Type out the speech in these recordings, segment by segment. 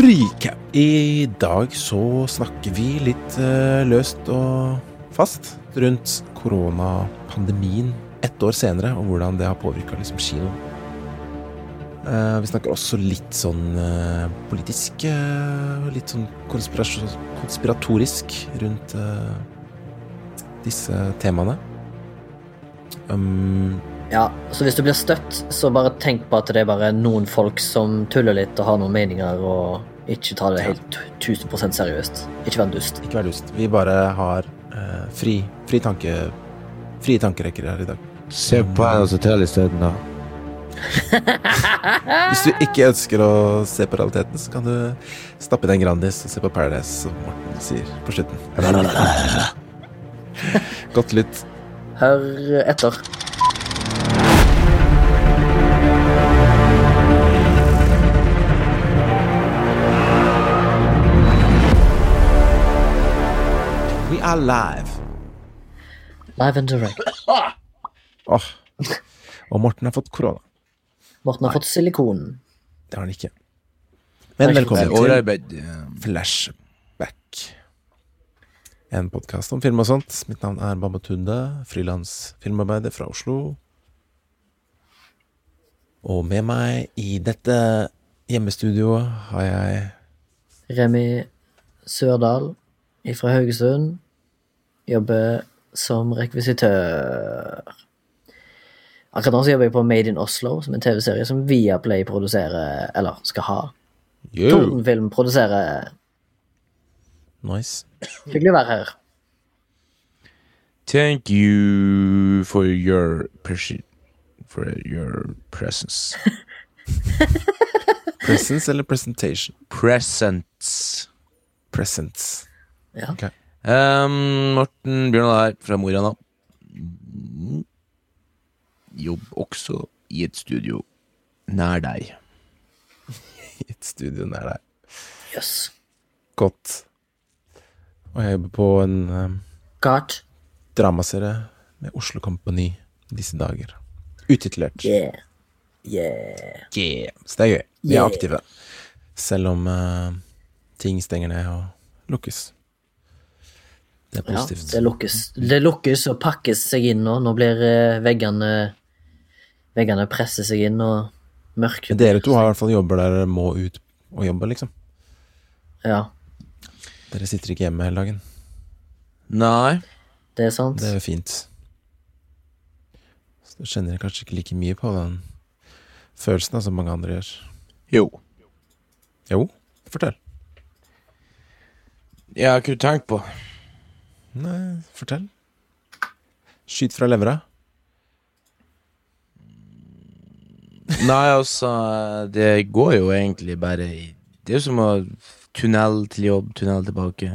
Recap. I dag så snakker vi litt eh, løst og fast rundt koronapandemien ett år senere, og hvordan det har påvirka liksom, kinoen. Eh, vi snakker også litt sånn eh, politisk, litt sånn konspiratorisk rundt disse temaene. Um, Ja, så hvis du blir støtt, så bare tenk på at det er bare noen folk som tuller litt og har noen meninger, og ikke ta det helt 1000% seriøst. Ikke vær dust. ikke vær dust. Vi bare har uh, fri, fri tanke, frie tankerekker her i dag. Se på Paradise Hotel isteden, da. Hvis du ikke ønsker å se på realiteten, så kan du stappe i deg en Grandis og se på Paradise, som Morten sier på slutten. Godt lytt. Hør etter. Are live. Live and direct. oh. Og Morten har fått korona. Morten har fått silikon. Det har han ikke. Men velkommen til Flashback. En podkast om film og sånt. Mitt navn er Babatunde, frilans filmarbeider fra Oslo. Og med meg i dette hjemmestudioet har jeg Remi Sørdal fra Haugesund jobber som rekvisitør. Akkurat nå så jobber jeg på Made in Oslo, som en TV-serie som Viaplay produserer, eller skal ha. Yo. Tordenfilm produserer. Nice. Hyggelig å være her. Thank you for your for your presence. Presence eller presentation? Presence. Presence. Ja. Ok. Um, Morten Bjørnar her, fra Mo i Rana. Jobb også i et studio nær deg. I et studio nær deg. Jøss. Godt. Og jeg jobber på en um, Godt. dramaserie med Oslo Kompani disse dager. Utitlert. Yeah. Yeah. Yeah. Så det er gøy. Vi er Yeah. aktive. Selv om uh, ting stenger ned og lukkes. Det er Ja, det lukkes. Det lukkes og pakkes seg inn nå. Nå blir eh, veggene Veggene presser seg inn, og mørket Men dere to har i hvert fall jobber der dere må ut og jobbe, liksom. Ja, Dere sitter ikke hjemme hele dagen. Nei. det er sant. Det er jo fint. Så da kjenner dere kanskje ikke like mye på den følelsen da, som mange andre gjør. Jo. Jo, fortell. Jeg har ikke tenkt på Nei, fortell. Skyt fra levra. Nei, altså, det går jo egentlig bare i Det er jo som å tunnel til jobb, tunnel tilbake.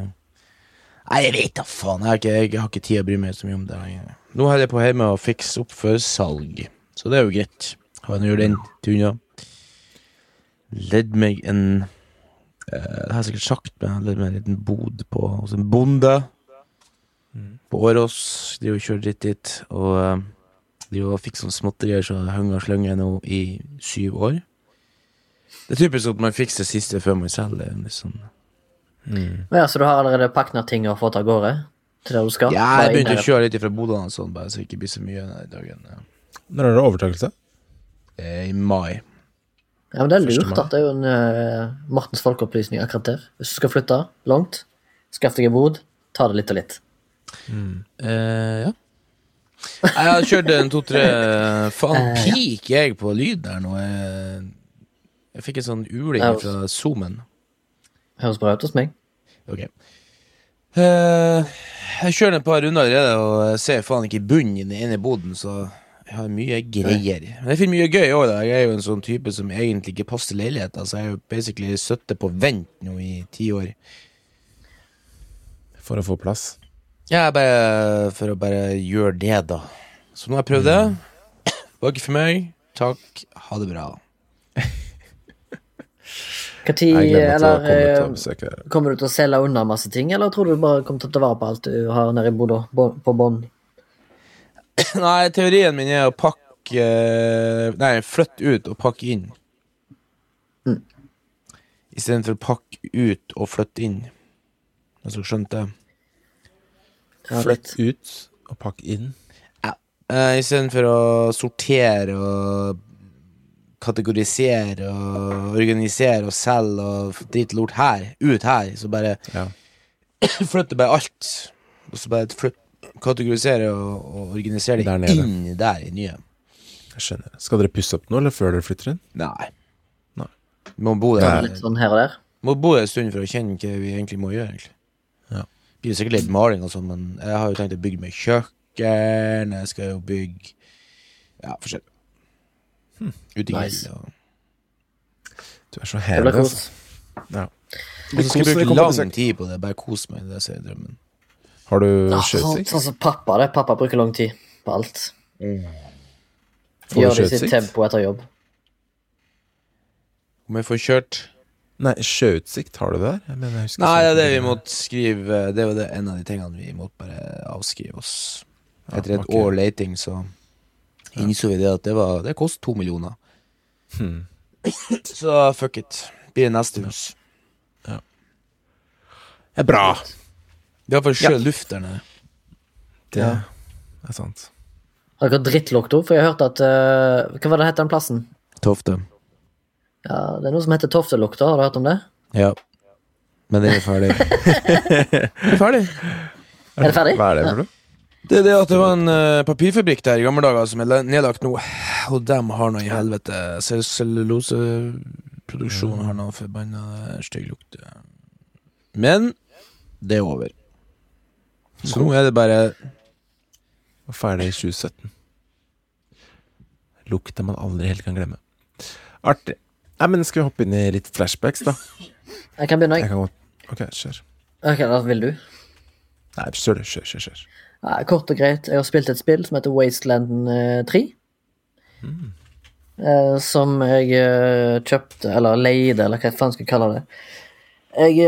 Nei, jeg vet da faen. Jeg har ikke, jeg har ikke tid å bry meg så mye om det. lenger. Nå holder jeg på hjemme å fikse opp for salg, så det er jo greit. Har jeg nå gjort den til. Ledd meg en eh, Det har jeg sikkert sagt, men jeg ledd meg en liten bod på hos en bonde på Årås. De har jo kjørt litt dit, og eh, de har fikk sånne småtterier så hønger og slenger nå i syv år. Det er typisk at man fikser det siste før man selger. det er Litt sånn. Ja, Så du har allerede pakna ting og fått av gårde til der du skal? Ja, jeg begynte å kjøre litt fra Bodø og sånn, bare så det ikke blir så mye den dagen. ja. Når er det overtakelse? I mai. Ja, men Det er lurt at det er jo en uh, Mortens folkeopplysning akkurat der. Hvis du skal flytte langt, skaff deg en bod, ta det litt og litt. Eh, ja. Jeg har kjørt en to-tre Faen, peak jeg på lyd der nå. Jeg, jeg fikk en sånn uling fra Zoomen. Høres bra ut hos meg. Ok. Uh, jeg kjører et par runder allerede og ser faen ikke bunnen i boden, så jeg har mye greier. Men jeg finner mye gøy òg. Jeg er jo en sånn type som egentlig ikke passer til Altså, så jeg er jo basically sittet på vent nå i ti år. For å få plass. Ja, bare for å bare gjøre det, da. Så nå har jeg prøvd det. Var ikke for meg. Takk. Ha det bra. Når eller, kommer, eh, kommer du til å selge unna masse ting, eller tror du bare kommer til å ta vare på alt du har nede i Bodø, på bånn? Nei, teorien min er å pakke Nei, flytte ut og pakke inn. Istedenfor å pakke ut og flytte inn. Dere skjønt det? Ja, Flytt ut og pakk inn. Uh, Istedenfor å sortere og kategorisere og organisere og selge og drite lort her, ut her, så bare Ja. flytter bare alt. Og så bare flytt, kategorisere og, og organisere det Der inn der i nye. Jeg skjønner. Skal dere pusse opp nå, eller før dere flytter inn? Nei. Nei. Må bo Nei. der. Litt sånn her og der. Må bo en stund for å kjenne hva vi egentlig må gjøre. egentlig Det er sikkert litt maling og sånn, men jeg har jo tenkt å bygge meg kjøkken. Jeg skal jo bygge Ja, forskjellig. Hm. Utegrill Nice. og Du er så Det blir herlig. kos. altså. Ja. Og så skal jeg bruke lang besøk. tid på det. Bare kos meg. Det er drømmen. Har du Ja, sånn, som pappa. det. Pappa bruker lang tid på alt. Får Gjør det i sitt tempo etter jobb. Om jeg får kjørt Nei, sjøutsikt, har du det der? Jeg mener, jeg Nei, det er det vi måtte skrive Det var det en av de tingene vi måtte bare avskrive oss. Etter et okay. år leiting, så innså vi det at det, var, det kost to millioner. Hmm. Så fuck it. Blir det neste hus. Det er bra. Vi har sjø sjøl luft der nede. Det Ja. er sant. Har dere drittlukta? For jeg har hørt at uh, Hva var det het den plassen? Tofte. Ja, Det er noe som heter Toftelukta. Har du hørt om det? Ja. Men den er ferdig. den er ferdig. Er det ferdig? Hva er det for noe? Det er det at det var en uh, papirfabrikk der i gamle dager som er nedlagt nå, og dem har noe i helvete. Celluloseproduksjonen har noe forbanna stygg lukt. Men det er over. Så nå er det bare Var ferdig i 2017. Lukter man aldri helt kan glemme. Artig. Nei, men Skal vi hoppe inn i litt flashbacks, da? Jeg kan begynne, Jeg jeg. kan godt Ok, kjør. Ok, da vil du? Nei, kjør, du. Kjør, kjør, kjør. Nei, kort og greit. Jeg har spilt et spill som heter Wasteland eh, 3. Eh, som jeg eh, kjøpte, eller leide, eller hva faen skal jeg kalle det. Jeg,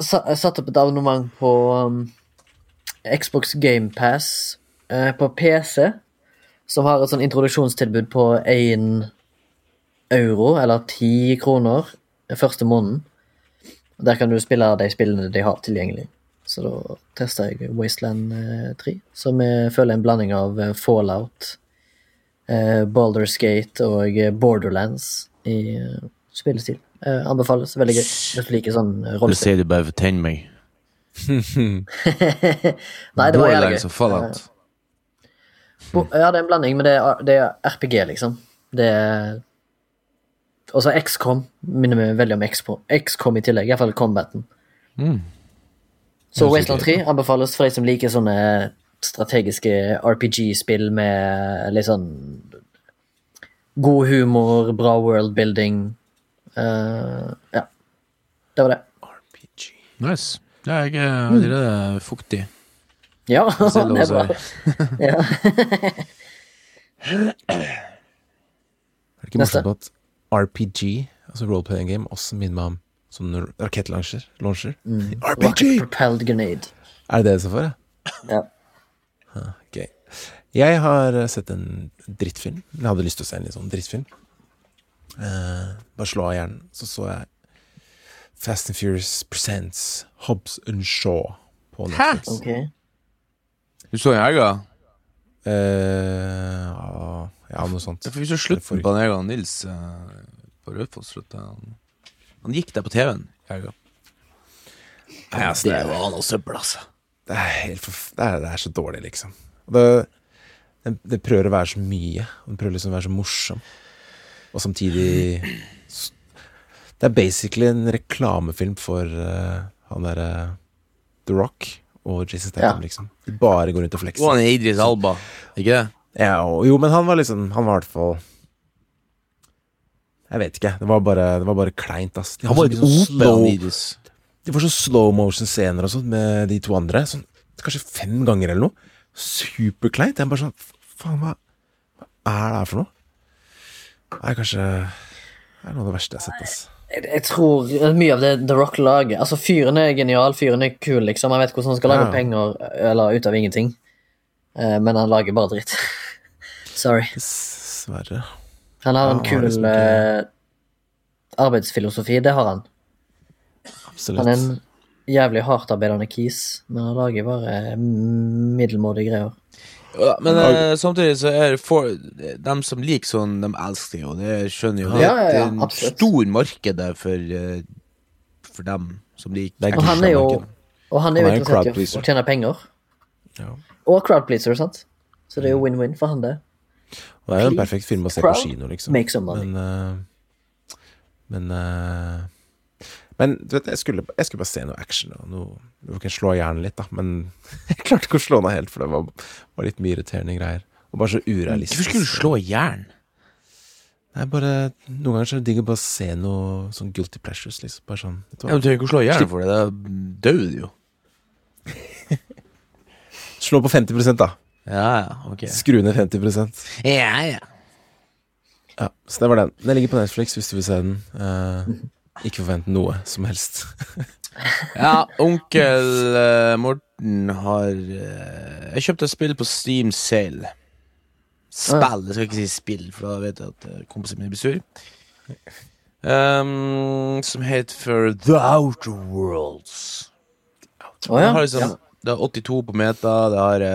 jeg satte opp et abonnement på um, Xbox GamePass på PC, som har et sånn introduksjonstilbud på 1 euro, eller 10 kroner, første måneden. Der kan du spille de spillene de har tilgjengelig. Så da testa jeg Wasteland eh, 3, som jeg føler er en blanding av eh, Fallout, eh, Baldur's Gate og eh, Borderlands i eh, spillestil. Eh, anbefales. Veldig gøy. Hvis du liker sånn eh, Du sier du bare fortegner meg. Nei, det var jævlig gøy. Fallout. Ja, det er en blanding, men det er, det er RPG, liksom. Det er Og så XCOM. Minner meg veldig om XCOM, i tillegg. Iallfall combaten. Mm. Så er Wasteland 3 anbefales for de som liker sånne strategiske RPG-spill med litt sånn god humor, bra worldbuilding. Uh, ja. Det var det. RPG. Nice. Ja, jeg er allerede fuktig. Ja, det er bra. også. Ja. Er det ikke Neste. morsomt at RPG, altså role-playing game, også minner meg om sånn rakettlauncher? Launcher? Rocket RPG! propelled grenade. Er det det det står for? ja? Ja. Gøy. Jeg har eh, sett en drittfilm. Jeg hadde lyst til å se en litt sånn drittfilm. Uh, bare slå av hjernen. Så så jeg Fast and Furious Presents Hobbs and Shaw på Netflix. Ok. Du så Jeger? Eh, ja, noe sånt. Ja, for vi så slutten på den Jeger Nils uh, på Raufoss. Han, han gikk der på TV-en. helga. Ja, altså, det, det var noe søppel, altså. det, er helt forf det, er, det er så dårlig, liksom. Det, det, det prøver å være så mye. Det prøver liksom å være så morsom. Og samtidig Det er basically en reklamefilm for uh, han derre The Rock og Jason Statham, Ja. liksom. De bare går rundt og Og flekser. han er Idris Alba, ikke det? Ja, og, jo, men han var liksom Han var i hvert fall Jeg vet ikke. Det var bare, det var bare kleint, ass. De Han hadde var så slow- Idris. Det var sånn slow motion-scener og sånn med de to andre. Sånn, kanskje fem ganger eller noe. Superkleint. Jeg er bare sånn Faen, hva, hva er det her for noe? Det er kanskje Det er noe av det verste jeg har sett. ass. Jeg, jeg tror mye av det The Rock lager Altså, fyren er genial, fyren er kul, liksom. Han vet hvordan han skal lage Ja. penger eller ut av ingenting. Eh, men han lager bare dritt. Sorry. Dessverre. Han har en han har kul liksom ikke- eh, arbeidsfilosofi, det har han. Absolutt. Han er en jævlig hardtarbeidende kis, men han lager bare middelmådige greier. Ja, men eh, samtidig så er det for dem som liker sånn, de elsker det jo. Det skjønner jo. Det, Ja, ja, ja, det er en absolutt. stor marked der for, eh, for dem som liker Det er Og han er jo, og han er Han er en crowd interessert i pleaser. å tjene penger. Ja. Og crowd pleaser, sant? Så det er jo win-win for han, det. Og det er jo en perfekt film å se på crowd, kino, liksom. Make some money. Men eh, Men eh, Men du vet, jeg skulle, jeg skulle bare se noe action. Og noe, du kan slå hjernen litt, da. Men jeg klarte ikke å slå av helt, for det var, var litt mye irriterende greier. Og bare så urealistisk. Hvorfor skulle du slå hjernen? jern? Nei, bare Noen ganger så er det digg å bare se noe sånn guilty pleasures, liksom. Bare sånn du Ja, men du trenger ikke å slå hjernen jern for det. Da dør du jo. Slå på 50% da. Ja, ja, ok. Skru ned 50 Ja, ja. Ja, så det var den. Den ligger på Netflix hvis du vil se den. Eh, ikke forvent noe som helst. Ja, onkel eh, Morten har eh, Jeg kjøpte et spill på Steam Sale. Spill, jeg skal ikke si spill, for da vet jeg at uh, kompisen min blir sur. Um, som heter for The Outer Worlds. Oh, ja. Liksom, ja. det har 82 på Meta, det har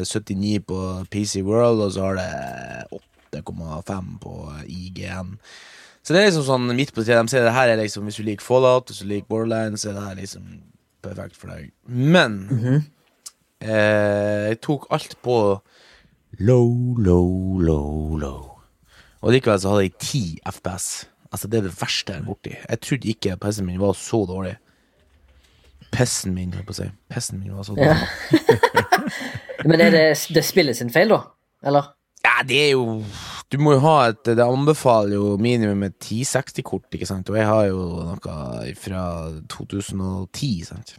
uh, 79 på PC World, og så har det 8,5 på IGN. Så det er liksom sånn midt på treet. De sier det her er liksom Hvis du liker Fallout, hvis du liker Borderlands, så er det her liksom perfekt for deg. Men eh, jeg tok alt på low, low, low, low. Og likevel så hadde jeg 10 FPS. Altså Det er det verste jeg er borti. Jeg trodde ikke PC-en min var så dårlig. Pessen min, holdt på å si. Pessen min var så dårlig. Ja. Men er det, det spillet sin feil, da? Eller? Ja, det er jo Du må jo ha et Det anbefaler jo minimum et 1060-kort, ikke sant? Og jeg har jo noe fra 2010, sant?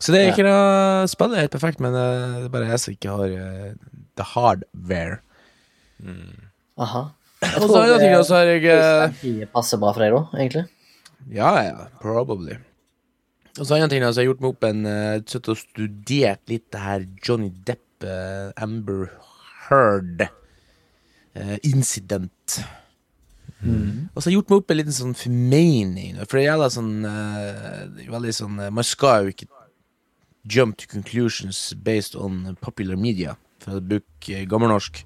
Så det er ikke noe Spillet er helt perfekt, men eh, det er bare jeg som ikke har uh, the hardware. Aha. Og så andre ting, da, så har jeg eh, Det passer bra for deg, da, egentlig? Ja, ja, probably. Og så en ting, da, så har jeg gjort meg opp en uh, Sittet og studert litt det her Johnny Depp, uh, Amber Heard eh, incident. Og så har jeg gjort meg opp en liten sånn formening, for det gjelder sånn uh, Veldig sånn eh, Man skal jo ikke jump to conclusions based on popular media, for å bruke gammelnorsk.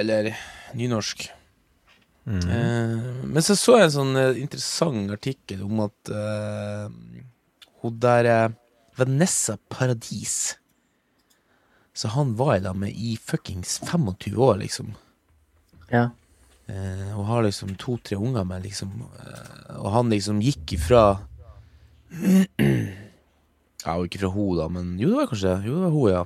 Eller nynorsk. Eh, men så så jeg en sånn uh, interessant artikkel om at hun der Vanessa Paradis Så han var i lag med i fuckings 25 år, liksom. Ja. Eh, og har liksom to-tre unger med, liksom. Eh, og han liksom gikk ifra Ja, og ikke fra hun, da, men jo, det var kanskje Jo, det var hun, ja.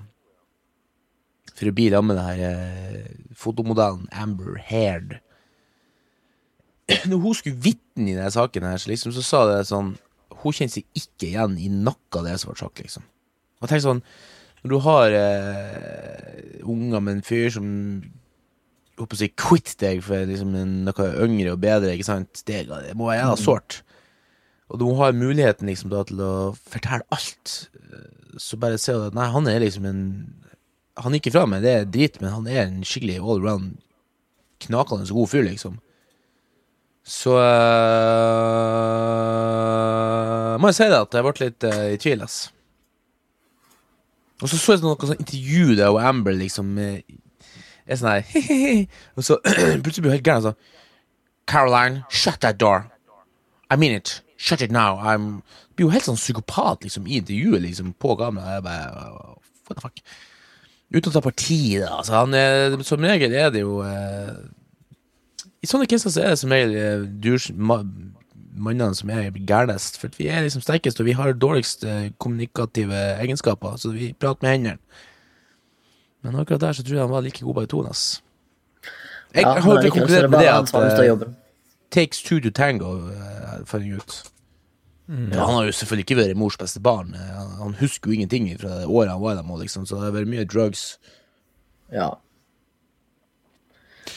For å bli sammen med den her eh, fotomodellen Amber Haird. Når hun skulle vitne i denne saken, her, så, liksom, så sa det sånn Hun kjente seg ikke igjen i noe av det som ble sagt, liksom. Og tenk sånn Når du har eh, unger med en fyr som håper å si quit deg for liksom noe yngre og bedre, ikke sant? Det, det må være jævla sårt. Og du har muligheten liksom da til å fortelle alt. Så bare se at nei, han er liksom en Han gikk ifra meg, det er drit, men han er en skikkelig all around knakende så god fyr, liksom. Så uh, må jeg si det at jeg ble litt eh, i tvil, ass. Og så så jeg noe sånn intervju der og Amber liksom eh, er sånn her Og så plutselig blir hun helt gæren sånn Caroline, shut that door. I mean it. Shut it now. I'm Blir jo helt sånn psykopat liksom i intervjuet liksom på kamera. Jeg bare What the fuck? Uten å ta parti, da. Altså, han er, som regel er det jo eh, I sånne caser så er det som regel eh, mannene som er gærnest. For vi er liksom sterkest, og vi har dårligst eh, kommunikative egenskaper. Så vi prater med hendene. Men akkurat der så tror jeg han var like god begge to. ass. Jeg Ja, har ikke er konkludert med det at eh, takes two to tango, eh, fant jeg ut. Ja, han har jo selvfølgelig ikke vært mors beste barn. Eh, Han, han husker jo ingenting fra året han var der, liksom, så det har vært mye drugs. Ja.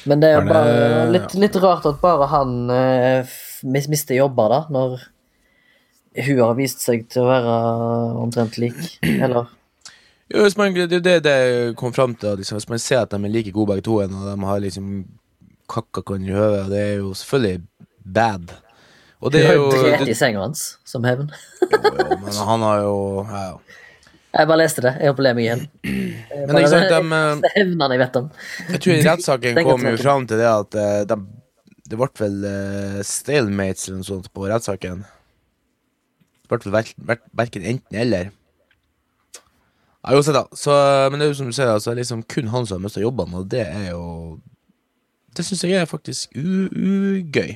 Men det er bare litt, litt rart at bare han eh, mis- mister jobber, da, når hun har vist seg til å være omtrent lik. Eller Jo, man, det er det det kom fram til. Liksom, hvis man ser at de er like gode begge to, og de har liksom kakka hverandre i høvet, det er jo selvfølgelig bad. Og det er jo Dret i senga hans som hevn. jo, jo, Men han har jo ja. Jeg bare leste det. Jeg holdt på å le meg igjen. Jeg Men ikke sant, de, er hevnene jeg vet om. Jeg tror rettssaken kom jo jeg fram til det at eh, de, det ble vel uh, stalemates eller noe sånt på rettssaken. Det ble vel verk- verk- verken enten eller. Ja, uansett, da. Så, men det er jo som du sier, altså, liksom kun han som har mista jobbene, og det er jo Det syns jeg er faktisk u- ugøy.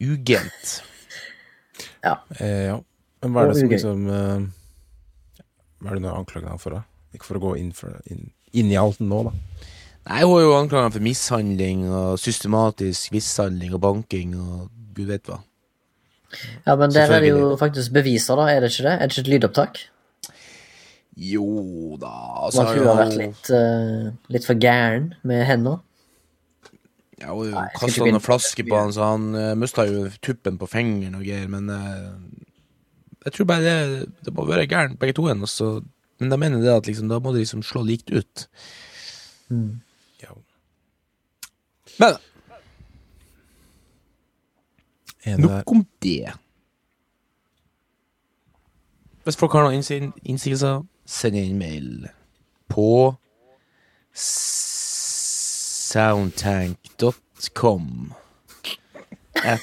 Ugent. Eh, ja. Men hva er det som liksom uh, Hva er det du anklager ham for, da? Ikke for å gå inn, for, inn, inn i alt nå, da. Nei, hun er jo anklaget for mishandling og systematisk mishandling og banking og gud vet hva. Ja, men der er det jo faktisk beviser, da. Er det ikke det? Er det ikke et lydopptak? Jo da altså, at hun har vært litt, uh, litt for gæren med hender. Ja, hun kasta ikke noen flasker på han, så han uh, mista jo tuppen på fingeren og greier, men uh, jeg tror bare det, det må være gærent, begge to. igjen. Men da mener det at liksom, da må de liksom slå likt ut. Ja. Men Enig nok om det. Hvis folk har noen innsi- innsigelser, send inn mail på soundtank.com at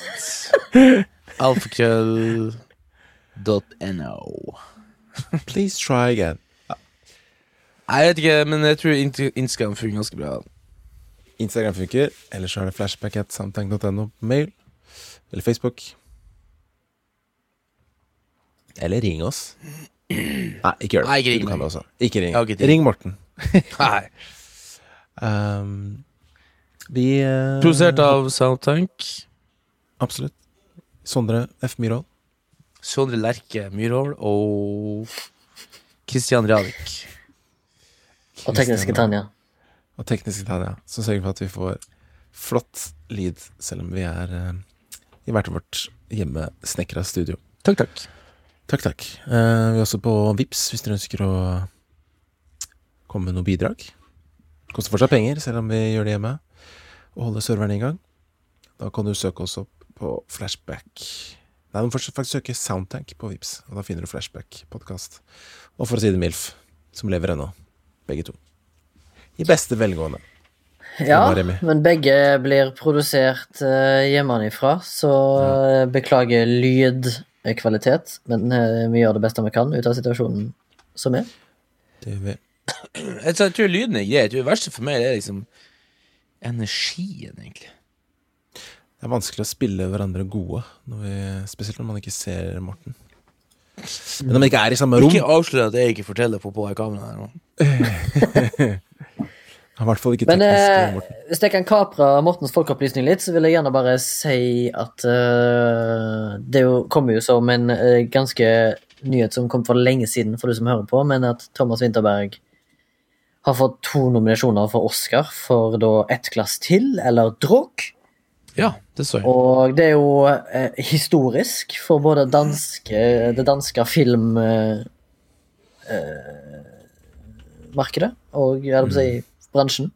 alfakrøll.no. Please try again. Jeg vet ikke, men jeg tror Inst- Instagram fungerer ganske bra. Instagram funker. Eller så er det flashback at samtank.no på mail. Eller Facebook. Eller ring oss. Nei, ikke gjør det. Nei, ikke ring Du kan det også. Ikke ring. Ikke ring Morten. Nei. Um, vi uh, Produsert av Soundtank. Absolutt. Sondre F. Myhrvold. Sondre Lerche Myhrvold og Kristian Radich. Og tekniske Tanja. Og teknisk Italia, som sørger for at vi får flott lyd, selv om vi er uh, i hvert vårt hjemmesnekra studio. Takk, takk. Takk, takk. Uh, vi er også på Vips hvis dere ønsker å komme med noe bidrag. Det koster fortsatt penger, selv om vi gjør det hjemme. Og holder serveren i gang. Da kan du søke oss opp på Flashback. Nei, du må faktisk søke Soundtank på Vips, og da finner du Flashback-podkast. Og for å si det MILF, som lever ennå. Begge to. I beste velgående. Ja, men begge blir produsert uh, hjemmefra, så ja. beklager lydkvalitet. Men eh, vi gjør det beste vi kan ut av situasjonen som er. Det gjør vi. Jeg tror- jeg tror lyden er grei. Det verste for meg er liksom energien, egentlig. Det er vanskelig å spille hverandre gode, når vi, spesielt når man ikke ser Morten. Men når man ikke er i samme rom Ikke avslør at jeg ikke forteller på på kameraet her nå. Har i hvert fall ikke Men teknisk eh, hvis jeg kan kapre Mortens folkeopplysning litt, så vil jeg gjerne bare si at uh, det jo, kommer jo som en uh, ganske nyhet som kom for lenge siden for du som hører på, men at Thomas Winterberg har fått to nominasjoner for Oscar for da Ett glass til, eller Drog. Ja, det så jeg. Og det er jo eh, historisk for både danske, det danske film... Eh, eh, markedet, og jeg hadde på å si bransjen.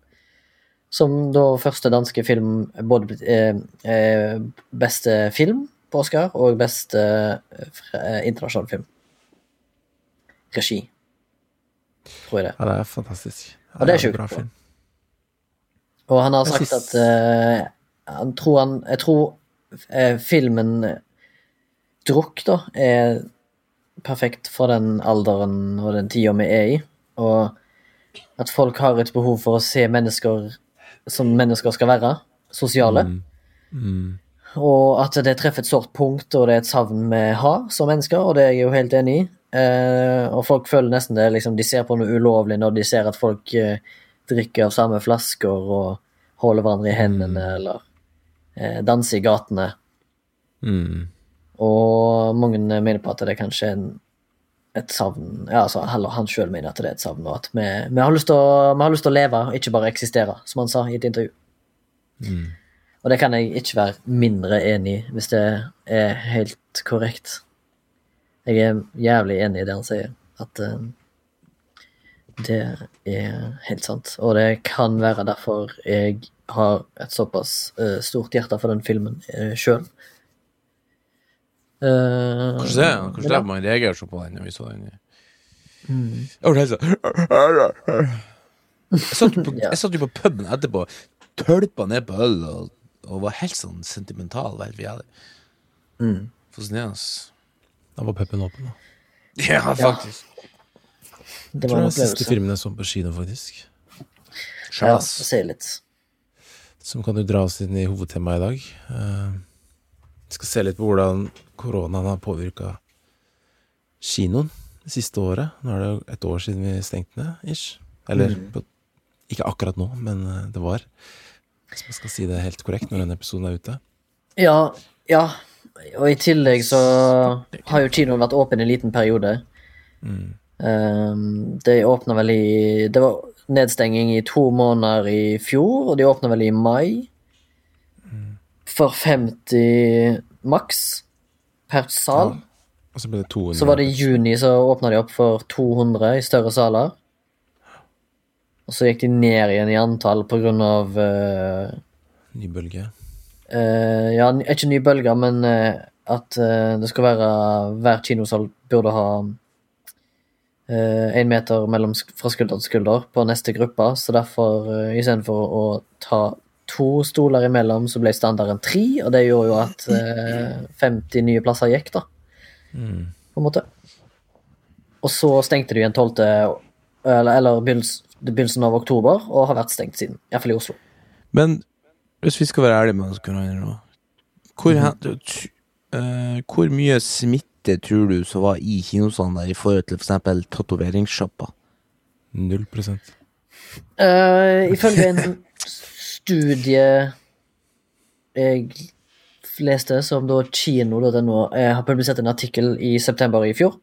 Som da første danske film både eh, eh, beste film på Oscar og beste eh, internasjonal film. Regi. Tror jeg det. Ja, det er fantastisk. Det Og det er sjukt. Og han har sagt at eh, han tror han Jeg tror eh, filmen Drukk, da, er perfekt for den alderen og den tida vi er i. Og at folk har et behov for å se mennesker som mennesker skal være. Sosiale. Mm. Og at det treffer et sårt punkt, og det er et savn vi har som mennesker, og det er jeg jo helt enig i. Eh, og folk føler nesten det liksom, De ser på noe ulovlig når de ser at folk eh, drikker av samme flasker og holder hverandre i hendene, eller eh, danser i gatene. Mm. Og mange mener på at det kanskje er en, et savn Ja, altså han sjøl mener at det er et savn, og at vi, vi, har lyst til å, vi har lyst til å leve, ikke bare eksistere, som han sa i et intervju. Mm. Og det kan jeg ikke være mindre enig i, hvis det er helt korrekt. Jeg er jævlig enig i det han sier, at uh, det er helt sant. Og det kan være derfor jeg har et såpass uh, stort hjerte for den filmen uh, sjøl. Eh, Kanskje det, kanskje det er man reagerer så på den når vi så den. Mm. Jeg sånn satt jo på, jeg satt jo på puben etterpå, tølpa ned på øl og, og var helt sånn sentimental. Helt hadde. Mm. Fascinerende. Da var puben åpen, da. Ja, faktisk. Det var en er siste filmen jeg så på kino, faktisk. Ja, si litt. Som kan jo dra oss inn i hovedtemaet i dag. Uh, skal se litt på hvordan koronaen har påvirka kinoen det siste året. Nå er det jo et år siden vi stengte ned, ish. Eller Mm. på, ikke akkurat nå, men eh, det var. Hvis man skal si det helt korrekt når denne episoden er ute. Ja, ja. Og i tillegg så har jo kinoen vært åpen en liten periode. Mm. Um, det åpna vel i Det var nedstenging i to måneder i fjor, og de åpna vel i mai. For 50 maks per sal. Og så ble det 200 Så var det i juni så åpna de opp for 200 i større saler. Og så gikk de ned igjen i antall på grunn av uh, ny bølge. Uh, Ja, ikke ny bølge, men uh, at det skal være Hver kinosal burde ha én meter mellom, fra skulder til skulder på neste gruppe. Så derfor, uh, istedenfor å ta to stoler imellom, så ble standarden tre. Og det gjorde jo at eh, 50 nye plasser gikk, da Mm. på en måte. Og så stengte de igjen 12. Eller, eller begynnelsen, begynnelsen av oktober, og har vært stengt siden. Iallfall i Oslo. Men hvis vi skal være ærlige med oss hvor, mm. eh, hvor mye smitte tror du som var i kinosalen der i forhold til f.eks. tatoveringssjappa? Null prosent. Uh, ifølge en studie jeg leste, som da kino.no eh, har publisert en artikkel i september i fjor,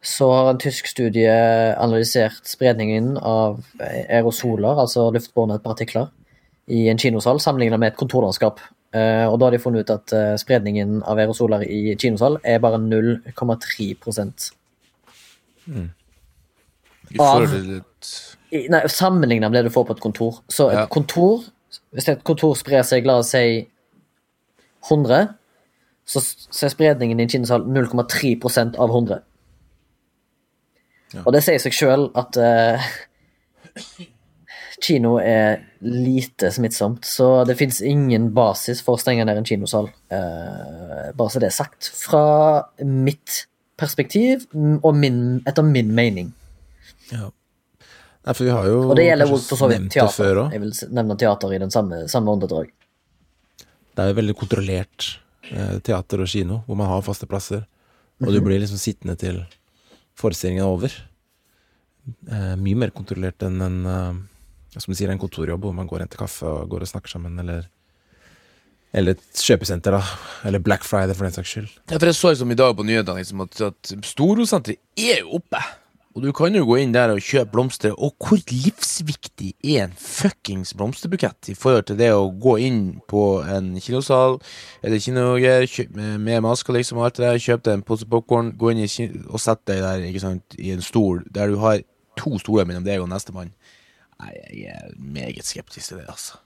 så har en tysk studie analysert spredningen av aerosoler, altså luftbårne partikler, i en kinosal sammenlignet med et kontorlandskap. Eh, og da har de funnet ut at eh, spredningen av aerosoler i kinosal er bare 0,3 mm. Jeg føler I- Nei, sammenlignet med det du får på et kontor. Så et Ja. kontor Hvis et kontor sprer seg, la oss si 100, så, så er spredningen i en kinesal 0,3% av 100. Ja. Og det sier seg sjøl at uh, kino er lite smittsomt, så det fins ingen basis for å stenge ned en kinosal. Uh, bare så det er sagt. Fra mitt perspektiv, og min, etter min mening. Ja. Nei, for vi har jo Og det gjelder jo for så vidt teater. før teater. Jeg vil nevne teater i den samme, samme åndedrag. Det er jo veldig kontrollert eh, teater og kino, hvor man har faste plasser. Og du blir liksom sittende til forestillingen er over. Eh, mye mer kontrollert enn en eh, som du sier, en kontorjobb hvor man går og henter kaffe og går og snakker sammen, eller eller et kjøpesenter, da. Eller Black Friday, for den saks skyld. Ja, for jeg så liksom i dag på nyhetene liksom, at, at Storosenteret er jo oppe. Og du kan jo gå inn der og kjøpe blomster. Og hvor livsviktig er en fuckings blomsterbukett i forhold til det å gå inn på en kinosal eller kinoger med, med masker liksom og alt det der, kjøpe deg en pose popkorn, gå inn og sette deg der ikke sant, i en stol der du har to stoler mellom deg og nestemann. Nei, jeg er meget skeptisk til det, altså.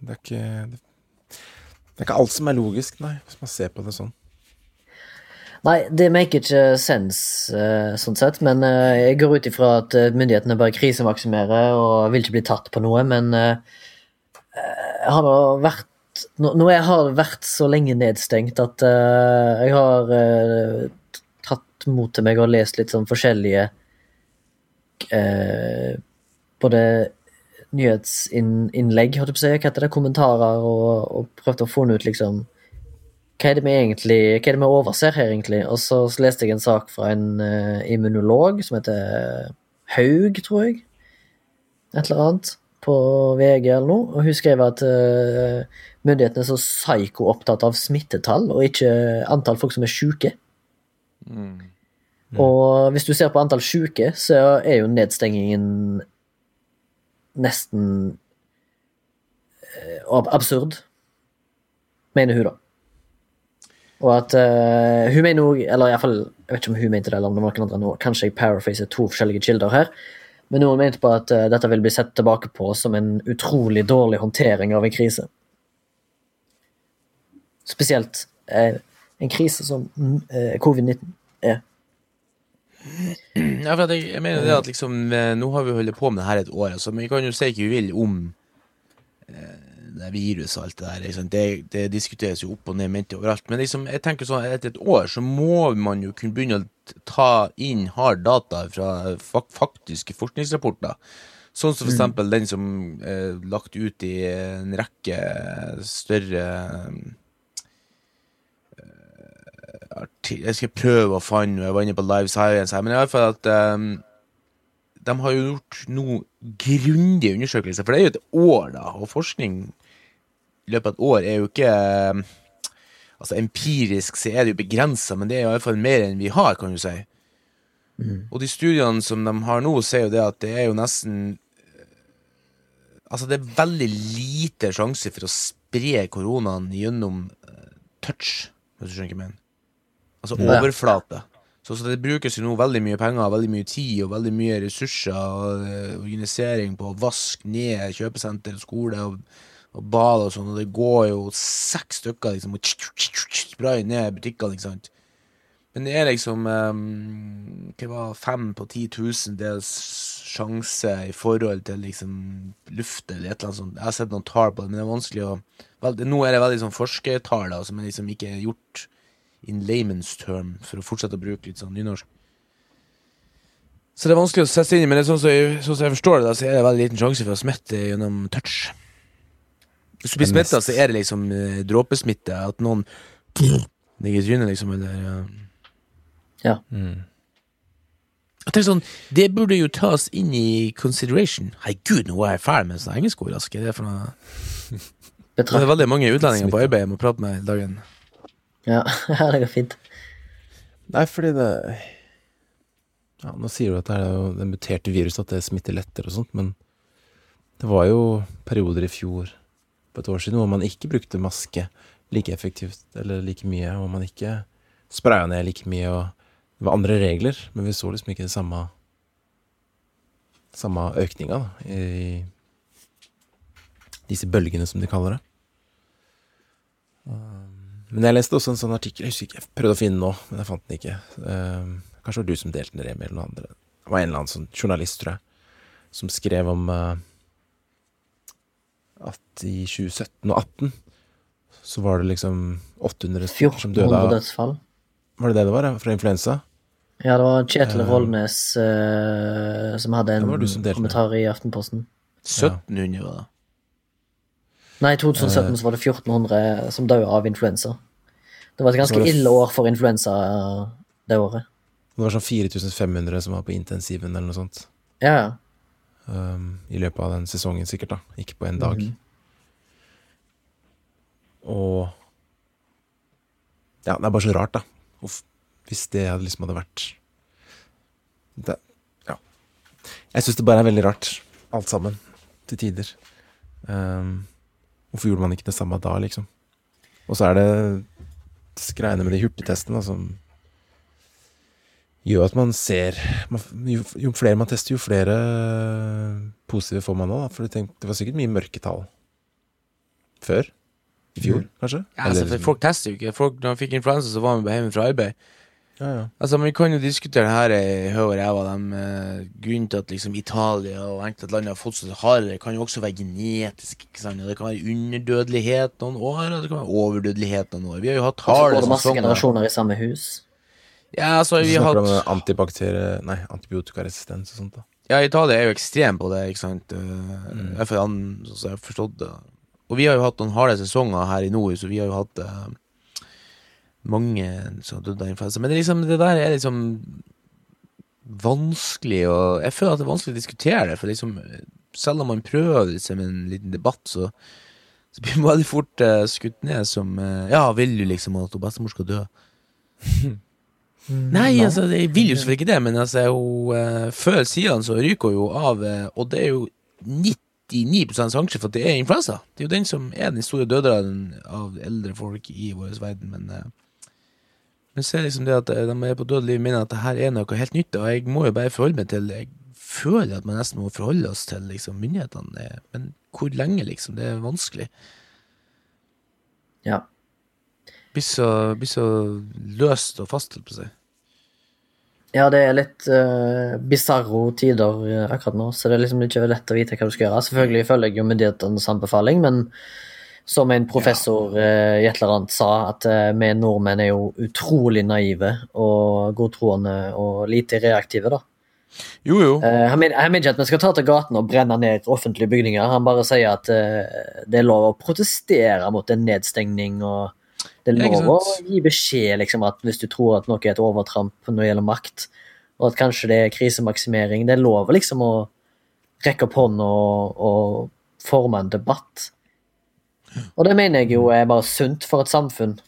Det er ikke det, det er ikke alt som er logisk, nei, hvis man ser på det sånn. Nei, det maker ikke sense eh, sånn sett, men eh, jeg går ut ifra at eh, myndighetene bare krisemaksimerer og vil ikke bli tatt på noe, men jeg har vært nå, jeg har vært så lenge nedstengt at jeg har tatt mot til meg og lest litt sånn forskjellige Både nyhetsinnlegg, holdt jeg på å hva heter det, kommentarer, og, og prøvd å få ut liksom hva er det vi egentlig Hva er det vi overser her, egentlig? Og så leste jeg en sak fra en uh, immunolog som heter Haug, tror jeg. Et eller annet. På VG eller noe. Og hun skrev at uh, myndighetene er så psyko-opptatt av smittetall, og ikke antall folk som er sjuke. Og hvis du ser på antall sjuke, så er jo nedstengingen nesten uh, absurd. Mener hun, da. Og at uh, hun mener òg Eller iallfall, jeg vet ikke om hun mente det, eller om det var noen andre nå. Kanskje jeg paraphraser to forskjellige kilder her. Men noen mente på at uh, dette vil bli sett tilbake på som en utrolig dårlig håndtering av en krise. Spesielt uh, en krise som eh, covid-19 er. Ja, for jeg, jeg mener det at liksom Nå har vi holdt på med det her et år, altså, men vi kan jo si hva vi vil om eh, det virus og alt det der. Liksom. Det, det diskuteres jo opp og ned mente overalt. Men liksom, jeg tenker sånn, etter et år så må man jo kunne begynne å ta inn hard data fra faktiske forskningsrapporter. Sånn som for eksempel den som er lagt ut i en rekke større eh, Jeg skal prøve å finne Jeg var inne på Live Science her, men i alle fall at um, de har jo gjort noe grundige undersøkelser, for det er jo et år, da, og forskning i løpet av et år er jo ikke um, Altså empirisk så er det jo begrensa, men det er i alle fall mer enn vi har, kan du si. Og de studiene som de har nå, sier jo det at det er jo nesten Altså, det er veldig lite sjanse for å spre koronaen gjennom eh, touch, hvis du skjønner hva jeg mener. Altså Ja. overflate. Så, så det brukes jo nå veldig mye penger, veldig mye tid og veldig mye ressurser og eh, organisering på å vaske ned kjøpesenter og skole og, og bad og sånn, og det går jo seks stykker liksom og sprayer ned butikkene, ikke sant. Men det er liksom um, Hva fem på 10 000 dels sjanse i forhold til liksom luft eller et eller annet sånt. Jeg har sett noen tall på det, men det er vanskelig å vel, Nå er det veldig sånn forskertall som liksom ikke gjort in layman's term, for å fortsette å bruke litt sånn nynorsk. Så det er vanskelig å sette seg inn i, men det er sånn som jeg, sånn som jeg forstår det, da, så er det veldig liten sjanse for å smitte gjennom touch. Hvis du blir Det smitta, så er det liksom eh, dråpesmitte. At noen ligger i trynet, liksom, eller ja. Mm. Jeg tenker sånn, Det burde jo tas inn i consideration. Herregud, nå er jeg fæl med sånn engelskord. Altså. Hva er det for noe? Det er veldig mange utlendinger på arbeid jeg må prate med i dagen. Ja, ja, det går fint. Nei, fordi det ja, Nå sier du at det er det muterte viruset, at det smitter lettere og sånt, men det var jo perioder i fjor, på et år siden, hvor man ikke brukte maske like effektivt eller like mye, og man ikke spraya ned like mye, og det var andre regler, men vi så liksom ikke det samme samme økninga i disse bølgene, som de kaller det. Um, Men jeg leste også en sånn artikkel, jeg husker ikke, jeg prøvde å finne den nå, men jeg fant den ikke. Uh, kanskje det var du som delte den, Remi, eller noen andre. Det var en eller annen sånn journalist, tror jeg, som skrev om uh, at i 2017 og 2018 så var det liksom 800 stykker som døde 1400 av dødsfall. Var det det det var. Fra influensa? Ja, det var Kjetil Eh. Rollnes uh, som hadde en kommentar i Aftenposten. 1700 var det. Nei, i 2017 Eh. så var det 1400 som døde av influensa. Det var et ganske var det ille år for influensa eh, det året. Det var sånn 4500 som var på intensiven, eller noe sånt. Ja, ja. um, i løpet av den sesongen, sikkert. da Ikke på en dag. Mhm. Og Ja, det er bare så rart, da. Uff, hvis det liksom hadde vært det, Ja. Jeg syns det bare er veldig rart, alt sammen. Til tider. Um, hvorfor gjorde man ikke det samme da, liksom? Og så er det greiene med de hurtigtestene da, som gjør at man ser jo, jo flere man tester, jo flere positive får man nå. For du tenk, det var sikkert mye mørketall før. I fjor, kanskje? Ja, altså, Eller- folk tester jo ikke. Folk, når de fikk influensa, så var de hjemme fra arbeid. Ja, ja. Altså, Vi kan jo diskutere det her i høy og ræva. De, eh, grunnen til at liksom Italia og enkelte land har fått så hardere, kan jo også være genetisk. ikke sant? Det kan være underdødelighet noen år, og det kan være overdødelighet noen år. Vi har jo hatt harde sesonger. masse generasjoner i samme hus. Ja, altså, vi har hatt antibakterie... Nei, antibiotikaresistens og sånt, da. Ja, Italia er jo ekstrem på det, ikke sant. Uh, Mm. Jeg, for, an- jeg har forstått det. Og vi har jo hatt noen harde sesonger her i nord, så vi har jo hatt eh, mange som dødd av influensa. Men det, liksom, det der er liksom vanskelig å Jeg føler at det er vanskelig å diskutere det, for liksom selv om man prøver med en liten debatt, så, så blir man veldig fort uh, skutt ned som uh, Ja, vil du liksom at bestemor skal dø? Nei, altså, jeg vil jo selvfølgelig ikke det, men altså, hun, uh, før siden så ryker hun jo av, og det er jo 99 sjanse for at det er influensa. Det er jo den som er den store døderen av eldre folk i vår verden, men men så er liksom det at eh, de er på dødelig mener at det her er noe helt nytt, og jeg må jo bare forholde meg til Jeg føler at man nesten må forholde oss til liksom myndighetene, eh, men hvor lenge, liksom? Det er vanskelig. Ja. Blir så, blir så løst og fast, holdt på å si. Ja, det er litt uh, bisarro tider eh, akkurat nå, så det er liksom ikke lett å vite hva du skal gjøre. Selvfølgelig følger jeg jo myndighetenes anbefaling, men som en professor ja. i et eller annet sa, at uh, vi nordmenn er jo utrolig naive og godtroende og lite reaktive, da. Jo, jo. Uh, han mener han mener ikke at vi skal ta til gaten og brenne ned offentlige bygninger. Han bare sier at det er lov å protestere mot en nedstengning. og Det er lov å gi beskjed liksom, at hvis du tror at noe er et overtramp når det gjelder makt, og at kanskje det er krisemaksimering Det er lov liksom å rekke opp hånda og, og forme en debatt. Og det mener jeg jo er bare sunt for et samfunn,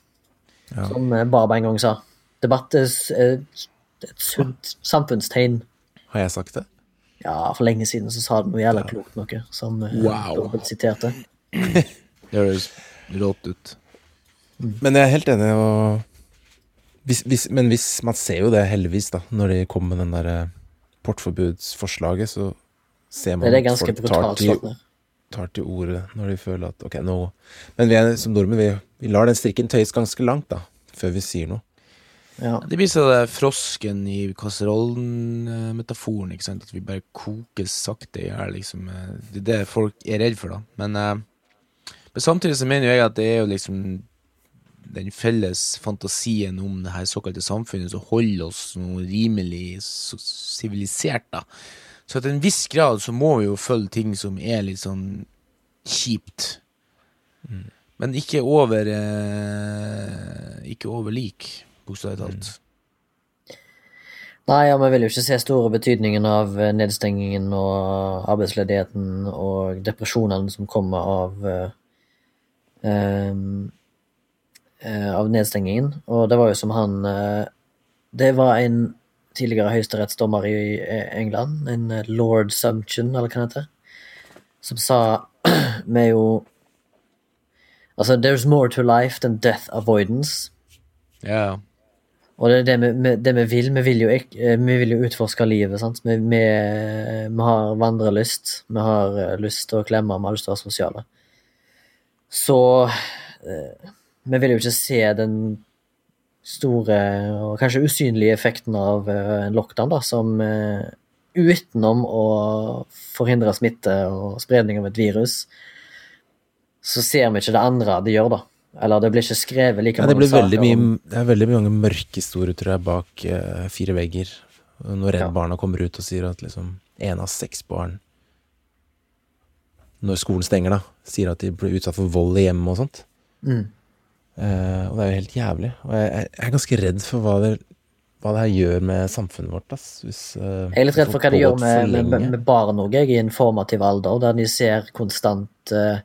Ja. som eh, en gang sa. Debatt er et sunt samfunnstegn. Har jeg sagt det? Ja, for lenge siden så sa det noe jævla klokt noe, som eh, Wow. dobbelt siterte. Det høres rått ut. Men jeg er helt enig, og hvis, hvis, Men hvis man ser jo det, heldigvis, da, når de kommer med den der eh, portforbudsforslaget, så ser man Det er det at folk tar brutalt til. Tar til orde når de føler at ok, nå Men vi er som nordmenn, vi, vi lar den strikken tøyes ganske langt, da, før vi sier noe. Ja. Det blir sånn frosken i kasserollen-metaforen, ikke sant? At vi bare koker sakte i hjel, liksom. Det er det folk er redd for, da. Men, eh, men samtidig så mener jo jeg at det er jo liksom den felles fantasien om det her såkalte samfunnet som holder oss noe rimelig sivilisert, da. Så til en viss grad så må vi jo følge ting som er litt sånn kjipt. Men ikke over eh, Ikke over lik, bokstavelig talt. Nei, ja, vi vil jo ikke se store betydningen av eh, nedstengingen og arbeidsledigheten og depresjonene som kommer av eh, eh, av nedstengingen. Og det var jo som han eh, Det var en tidligere høyesterettsdommer i eh, England, en eh, lord Sumption, eller hva det heter, som sa er jo Altså, there's more to life than death avoidance. Ja, Og det er det vi, det vi vil. Vi vil jo, eh, vi vil jo utforske livet. Sant? Vi, vi, vi har vandrelyst. Vi har lyst til å klemme, vi har lyst til å være sosiale. Så vi vil jo ikke se den store og kanskje usynlige effekten av eh, en lockdown, da, som eh, utenom å forhindre smitte og spredning av et virus, så ser vi ikke det andre de gjør, da. Eller det blir ikke skrevet like Ja, mange saker mye, det er veldig mange mørkehistorier, tror jeg, bak uh, fire vegger. Når Redd Ja. Barna kommer ut og sier at liksom én av seks barn Når skolen stenger, da, sier at de blir utsatt for vold i hjemmet og sånt. Mm. Eh, og det er jo helt jævlig. Og jeg, jeg jeg er ganske redd for hva det, hva det her gjør med samfunnet vårt. Ass, hvis, uh, Jeg er litt redd for hva det gjør med, med, med med barn òg, i en formativ alder, der de ser konstant uh,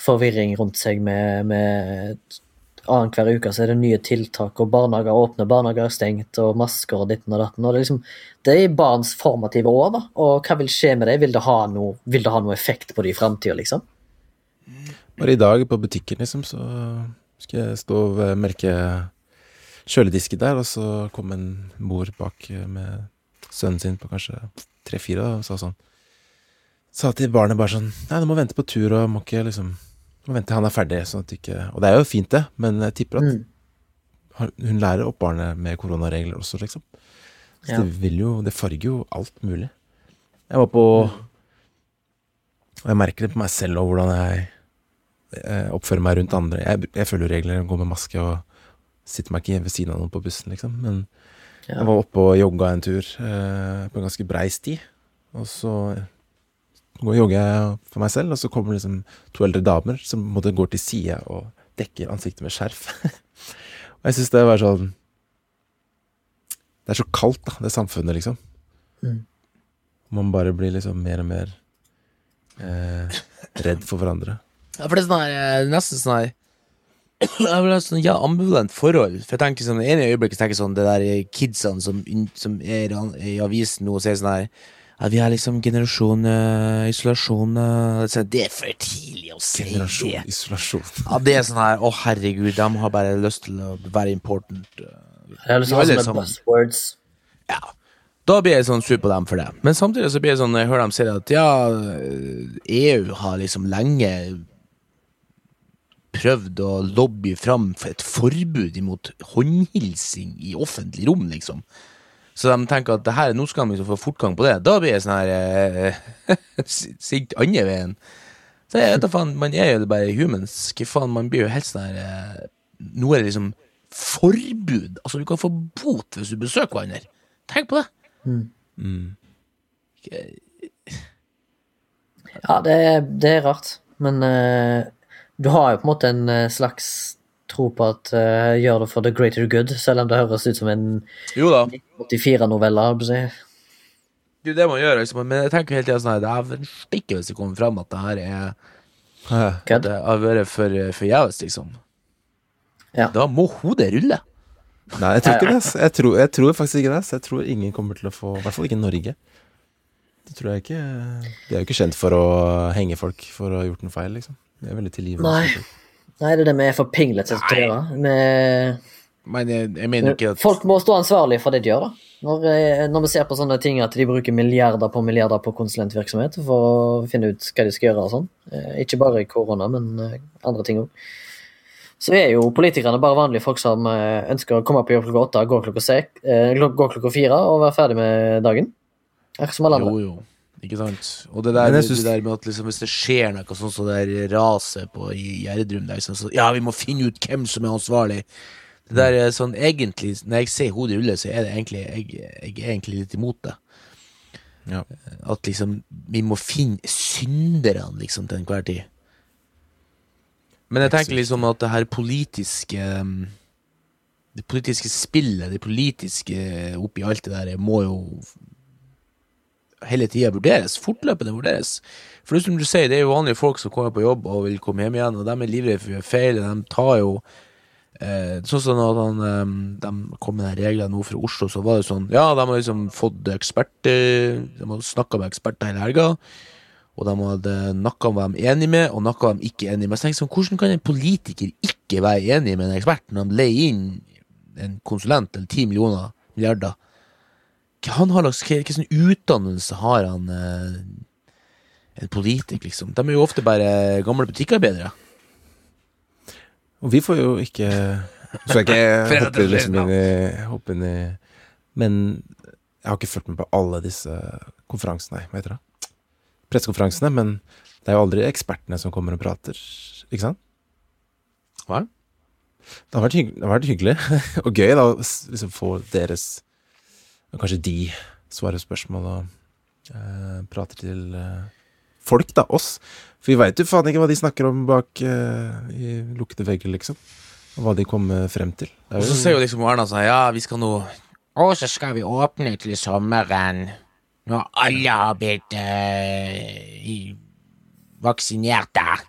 forvirring rundt seg med, med Annenhver uke så er det nye tiltak, og barnehager åpner, barnehager er stengt, og masker og ditten og datten. Og det, er liksom, det er barns formative år, da. Og hva vil skje med det? Vil det ha noe, vil det ha noe effekt på det i framtida, liksom? Bare i dag på butikken, liksom, så skal jeg stå ved melke kjøledisken der, og så kom en mor bak med sønnen sin på kanskje tre-fire og sa sånn Sa til barnet bare sånn Nei, du må vente på tur, og må ikke liksom må vente til han er ferdig, sånn at du ikke Og det er jo fint, det, men jeg tipper at Mm. hun lærer opp barnet med koronaregler også, liksom. Så Ja. det vil jo Det farger jo alt mulig. Jeg var på Og jeg merker det på meg selv og hvordan jeg eh, oppfører meg rundt andre. Jeg, jeg følger regler, går med maske og sitter meg ikke ved siden av noen på bussen, liksom. Men Ja. jeg var oppe og jogga en tur eh, på en ganske brei sti. Og så går og jogger jeg for meg selv, og så kommer liksom to eldre damer som måte går til sida og dekker ansiktet med skjerf. og jeg syns det var sånn Det er så kaldt, da, det samfunnet, liksom. Mm. Man bare blir liksom mer og mer eh, redd for hverandre. Ja, for det er sånn her, eh, nesten sånn her Jeg vil ha sånn ja, ambivalent forhold. For jeg tenker sånn, I ene øyeblikket tenker sånn Det der kidsene som, som er i avisen nå og sier sånn her ja, Vi er liksom generasjon uh, isolasjon uh, så Det er for tidlig å si Generasjon det. isolasjon. Ja, det er sånn her Å, herregud, de har bare lyst til å være important. Jeg har lyst til å ha sånne buzzwords. Ja. Da blir jeg sånn sur på dem for det. Men samtidig så blir jeg sånn jeg hører dem si at ja, EU har liksom lenge prøvd å lobby fram for et forbud imot håndhilsing i offentlig rom, liksom. Så de tenker at det her, nå skal de liksom få fortgang på det. Da blir det sånn her eh, sint andre veien. Så jeg vet da faen, man er jo bare humans. Hva faen, man blir jo helt sånn her eh, Nå er det liksom forbud. Altså, du kan få bot hvis du besøker hverandre. Tenk på det. Mm. Ja, det, det er rart, men eh, du har jo på en måte en eh, slags tro på at uh, gjør det for the greater good, selv om det høres ut som en Jo da. 84-novelle. holdt på å si. Det er jo det man gjør, liksom. Men jeg tenker hele tida sånn her Dæven stikke hvis det kommer fram at det her er. Kødd. Det har vært for forgjeves, liksom. Ja. Da må hodet rulle. Nei, jeg tror ikke det. Jeg tror, jeg tror faktisk ikke det. Jeg tror ingen kommer til å få I hvert fall ikke Norge. Det tror jeg ikke. De er jo ikke kjent for å henge folk for å ha gjort noe feil, liksom. De er veldig tilgivende. Nei. Nei, det er det vi er for pinglete til å gjøre. Vi- Men jeg, jeg mener ikke at Folk må stå ansvarlig for det de gjør, da. Når, eh, når vi ser på sånne ting at de bruker milliarder på milliarder på konsulentvirksomhet for å finne ut hva de skal gjøre og sånn. Eh, Ikke bare i korona, men eh, andre ting òg. Så er jo politikerne bare vanlige folk som ønsker å komme på jobb klokka åtte, gå klokka, sek, gå klokka fire og være ferdig med dagen. Akkurat som alle andre. Jo, jo. Ikke sant? Og det der, det synes- der med at liksom, hvis det skjer noe sånn som det der raset på i Gjerdrum liksom, så Ja, vi må finne ut hvem som er ansvarlig. Det der er sånn egentlig Når jeg ser hodet rulle, så er det egentlig Jeg, jeg er egentlig litt imot det. Ja. At liksom Vi må finne synderne, liksom, til enhver tid. Men jeg tenker liksom at det her politiske um, Det politiske spillet, det politiske oppi alt det der, må jo hele tida vurderes. Fortløpende vurderes. For er som du sier, det er jo vanlige folk som kommer på jobb og vil komme hjem igjen, og de er livredde for å gjøre feil. De tar jo eh, Sånn som at han, eh, de kom med de reglene nå fra Oslo, så var det sånn Ja, de har liksom fått eksperter De har snakka med eksperter hele helga. Og de hadde nakka om hva de enige med, og noe om ikke enige med. Så tenk sånn, Hvordan kan en politiker ikke være enig med en ekspert når de leier inn en konsulent eller ti millioner milliarder? Han har lagt, hva, hva sånn utdannelse har han eh, en politiker, liksom? De er jo ofte bare gamle butikkarbeidere. Og vi får jo ikke Så jeg ikke hoppe, liksom inn i, hoppe inn i Men jeg har ikke fulgt med på alle disse konferansene, hva heter det? Pressekonferansene, men det er jo aldri ekspertene som kommer og prater, ikke sant? Hva? Det har vært, hyggelig, det har vært hyggelig og gøy da, å liksom få deres Kanskje de svarer spørsmål og eh, prater til eh, folk, da, oss. For vi veit jo faen ikke hva de snakker om bak eh, i lukkede vegger, liksom. Og hva de kommer frem til. Det Og så ser sier jo liksom Erna sånn Ja, vi skal nå Og så skal vi åpne til sommeren. Når alle har blitt eh, i- vaksinert der.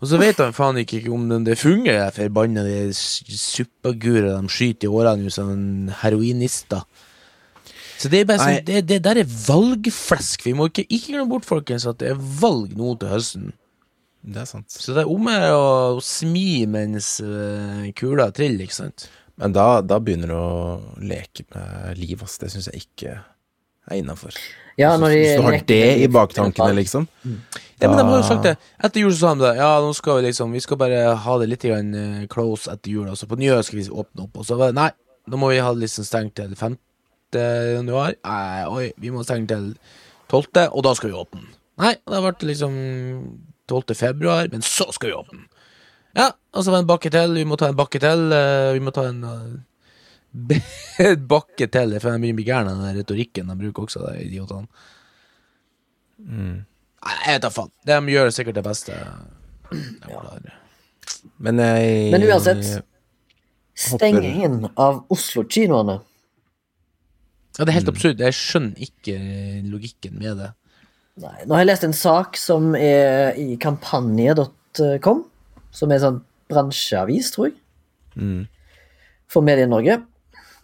Og så vet han faen ikke om det, det fungerer, de forbanna suppagurer de skyter i årene som en heroinister. Så det er bare sånn, det, det der er valgflesk. Vi må ikke, ikke glemme bort, folkens, at det er valg nå til høsten. det er sant. Så det er om å gjøre å smi mens eh, kula triller, ikke sant? Men da, da begynner du å leke med liv, ass. Det syns jeg ikke er innafor. Ja, når de Hvis du har det i baktankene, liksom. Ja, men de har jo sagt det. Etter jul så sa de det. Ja, nå skal vi liksom Vi skal bare ha det litt grann, eh, close etter jul. Altså på nyåret skal vi åpne opp. Og så var det nei, nå må vi ha det liksom stengt til 5. januar. Nei, oi, vi må stenge til 12., og da skal vi åpne. Nei, det ble vært liksom 12. februar, men så skal vi åpne. Ja, og så var det en bakke til. Vi må ta en bakke til. eh, Vi må ta en eh, bakke til. For de begynner å bli gærne, den retorikken de bruker også, de idiotene. Mm. Nei, jeg vet da faen. De gjør sikkert det beste. Ja. Men jeg Men uansett, stengingen av Oslo-kinoene Ja, det er helt absurd. Jeg skjønner ikke logikken med det. Nei, Nå har jeg lest en sak som er i kampanje.com, som er en sånn bransjeavis, tror jeg, Mm. for Medie-Norge.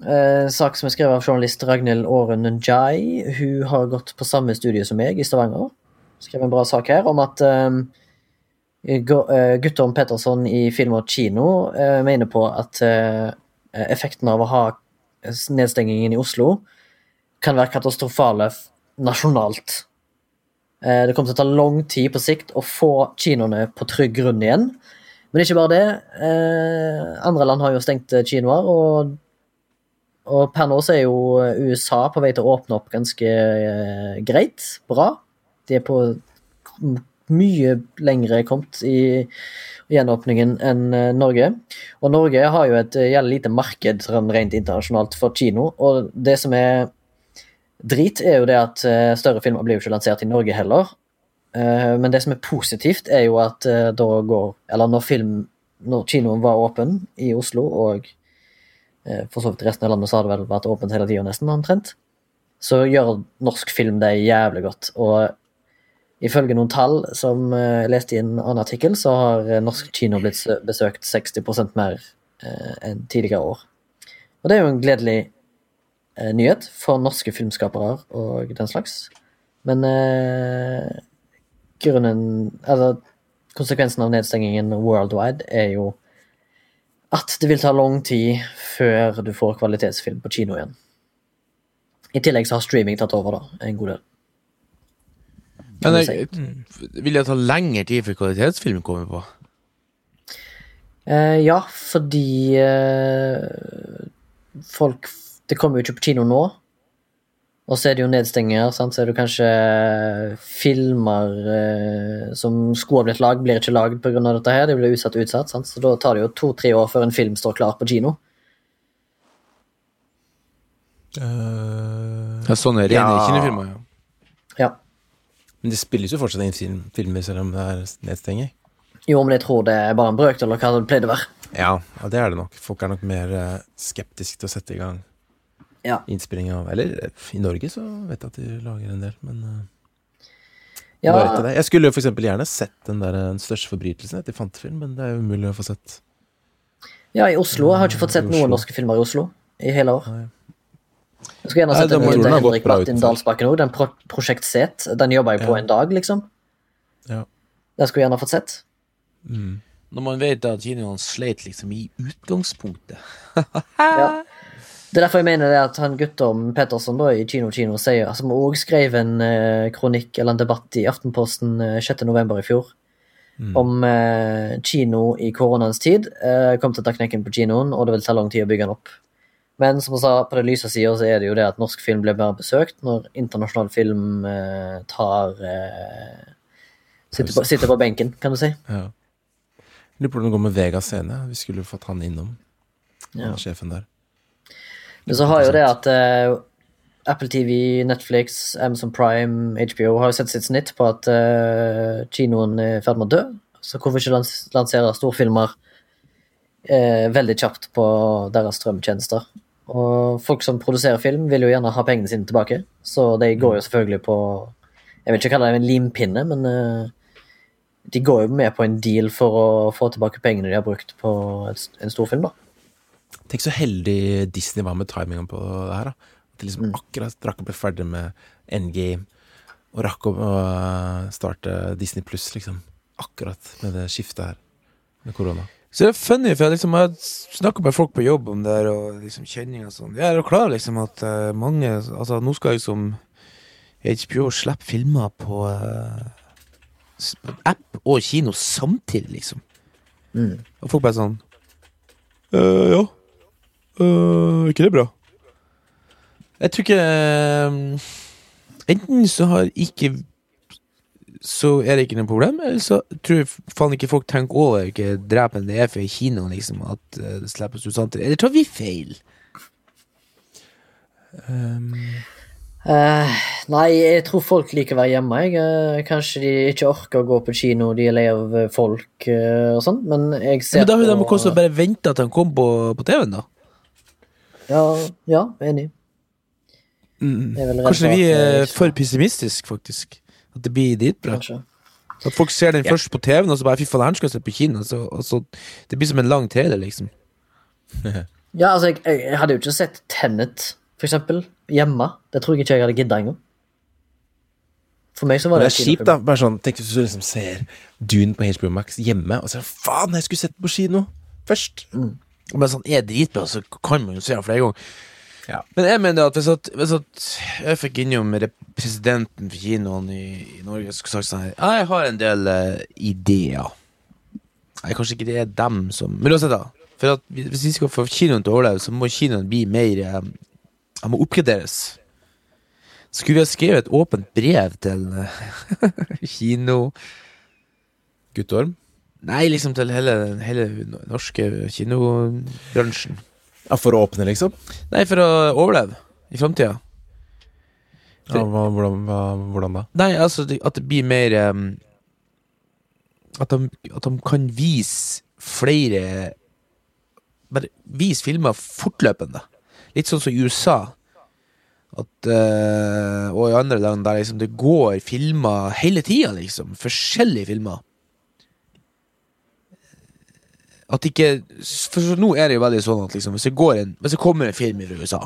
Eh, sak som er skrevet av journalist Ragnhild Aaren Njai. Hun har gått på samme studie som meg i Stavanger. Skrev en bra sak her om at eh, eh, Guttorm Petterson i Film og Kino eh, mener på at eh, effekten av å ha nedstengingen i Oslo kan være katastrofale nasjonalt. Eh, Det kommer til å ta lang tid på sikt å få kinoene på trygg grunn igjen. Men ikke bare det. Eh, andre land har jo stengt eh, kinoer, og, og per nå så er jo USA på vei til å åpne opp ganske greit. Bra. De er på mye lengre kommet i gjenåpningen enn Norge. Og Norge har jo et jævlig lite marked sånn rent internasjonalt for kino, og det som er drit, er jo det at eh, større filmer blir jo ikke lansert i Norge heller. Eh, Men det som er positivt, er jo at eh, da går Eller når film Når kinoen var åpen i Oslo, og for så vidt resten av landet så har det vel vært åpent hele tida, nesten, omtrent, så gjør norsk film det jævlig godt. Og ifølge noen tall som jeg leste i en annen artikkel, så har norsk kino blitt besøkt 60 mer enn tidligere år. Og det er jo en gledelig nyhet for norske filmskapere og den slags. Men eh, grunnen Altså, konsekvensen av nedstengingen worldwide er jo at det vil ta lang tid før du får kvalitetsfilm på kino igjen. I tillegg så har streaming tatt over, da, en god del. Men jeg, vil det ta lengre tid før kvalitetsfilm kommer på? Eh, ja, fordi eh, folk Det kommer jo ikke på kino nå. Og så er det jo nedstenginger, sant? så er det kanskje filmer eh, som skulle ha blitt lagd, blir ikke lagd pga. dette her. De blir utsatt og utsatt. Sant? Så da tar det jo to-tre år før en film står klar på kino. Uh, Ja, sånn er det Ja. kinofilmer, ja. Ja. men det spilles jo fortsatt inn film, filmer selv om det er nedstenging. Jo, men jeg tror det er bare en brøkdel av hva det pleide å være. Ja, ja, det er det nok. Folk er nok mer eh, skeptiske til å sette i gang Ja. innspilling av Eller i Norge så vet jeg at de lager en del, men eh, Ja. Jeg skulle jo eksempel gjerne sett den der eh, Den største forbrytelsen etter fantefilm, men det er jo umulig å få sett. ja, i Oslo. Jeg har ikke fått sett noen norske filmer i Oslo i hele år. Nei. Jeg skulle gjerne sett den må- til Henrik Martin. Dalsbakken òg. Den pro Prosjekt Set. Den jobba jeg på Ja. en dag, liksom. Ja. Den skulle jeg gjerne fått sett. Mm. Når man vet at kinoene sleit liksom i utgangspunktet. Ja. Det er derfor jeg mener det at han Guttorm Petterson da, i Kino Kino sier, som òg skrev en eh, kronikk eller en debatt i Aftenposten eh, 6. november i fjor Mm. om eh, kino i koronaens tid. Eh, kom til å ta knekken på kinoen, og det vil ta lang tid å bygge den opp. Men som han sa, på det lyse sida så er det jo det at norsk film blir mer besøkt når internasjonal film eh, tar eh, sitter, på, sitter på benken, kan du si. Ja. Lurer på hvordan det går med Vegas scene. Vi skulle fått han innom. Ja. Sjefen der. Men så har jo det at uh, Apple TV, Netflix, Amazon Prime, HBO har jo sett sitt snitt på at uh, kinoen er i ferd med å dø. Så hvorfor ikke lans lansere storfilmer uh, veldig kjapt på deres strømtjenester? Og folk som produserer film, vil jo gjerne ha pengene sine tilbake. Så de går jo selvfølgelig på Jeg vil ikke kalle det en limpinne, men de går jo med på en deal for å få tilbake pengene de har brukt på en storfilm, da. Tenk så heldig Disney var med timingen på det her. da At de liksom akkurat rakk å bli ferdig med Endgame og rakk å øh, starte Disney pluss, liksom. Akkurat med det skiftet her med korona. Så det er funny, for jeg liksom har snakka med folk på jobb om det her, og liksom kjenning og sånn. Jeg er jo klar liksom at uh, mange Altså, nå skal liksom HBO slippe filmer på uh, app og kino samtidig, liksom. Mm. Og folk bare sånn «Øh, Ja. Øh, ikke det bra? Jeg tror ikke eh, Enten så har ikke Så er det ikke noe problem, eller så tror jeg faen ikke folk tenker over hvilke drepen det er for kino liksom, at eh, det slippes ut samtidig. Eller tar vi feil? Um, Uh, nei, jeg tror folk liker å være hjemme. Jeg. Eh, kanskje de ikke orker å gå på kino, de er lei av folk uh, og sånn, men jeg ser Men da vil de kanskje bare vente at han kom på, på TV-en, da? Ja, ja enig. mm, er Kanskje vi er for pessimistiske, faktisk. At det blir dritbra. At folk ser den først på TV-en, og så bare fy faen, den skal jeg se på kino. Så, og så, det blir som en lang TV liksom. Ja, altså, jeg, jeg, hadde jo ikke sett Tenet, for eksempel, hjemme. Det tror jeg ikke jeg hadde gidda engang. For meg så var det det, er kjipt, da. Bare sånn, Tenk hvis du liksom ser Dune på HBO Max hjemme, og så er det faen, jeg skulle sett den på kino først. Men sånn er dritbra, så kan man jo se den flere ganger. Ja. Men jeg mener at hvis, at hvis at jeg fikk innom presidenten for kinoen i, i Norge skulle sagt sånn her Jeg har en del uh, ideer. Nei, kanskje ikke det er dem som Men uansett, da. For at hvis vi skal få kinoen til å overleve, så må kinoen bli mer eh, Han må oppgraderes. Skulle vi ha skrevet et åpent brev til eh, kino Guttorm? Nei, liksom til hele den norske kinobransjen. Ja, for å åpne, liksom? Nei, for å overleve i framtida. Ja, hva, hvordan, hva, hvordan da? Nei, altså at det blir mer um, at, de, at de kan vise flere Bare vise filmer fortløpende. Litt sånn som i USA. At, uh, og i andre land der liksom det går filmer hele tida, liksom. Forskjellige filmer. At ikke For så nå er det jo veldig sånn at liksom, hvis, det går en, hvis det kommer en film fra USA,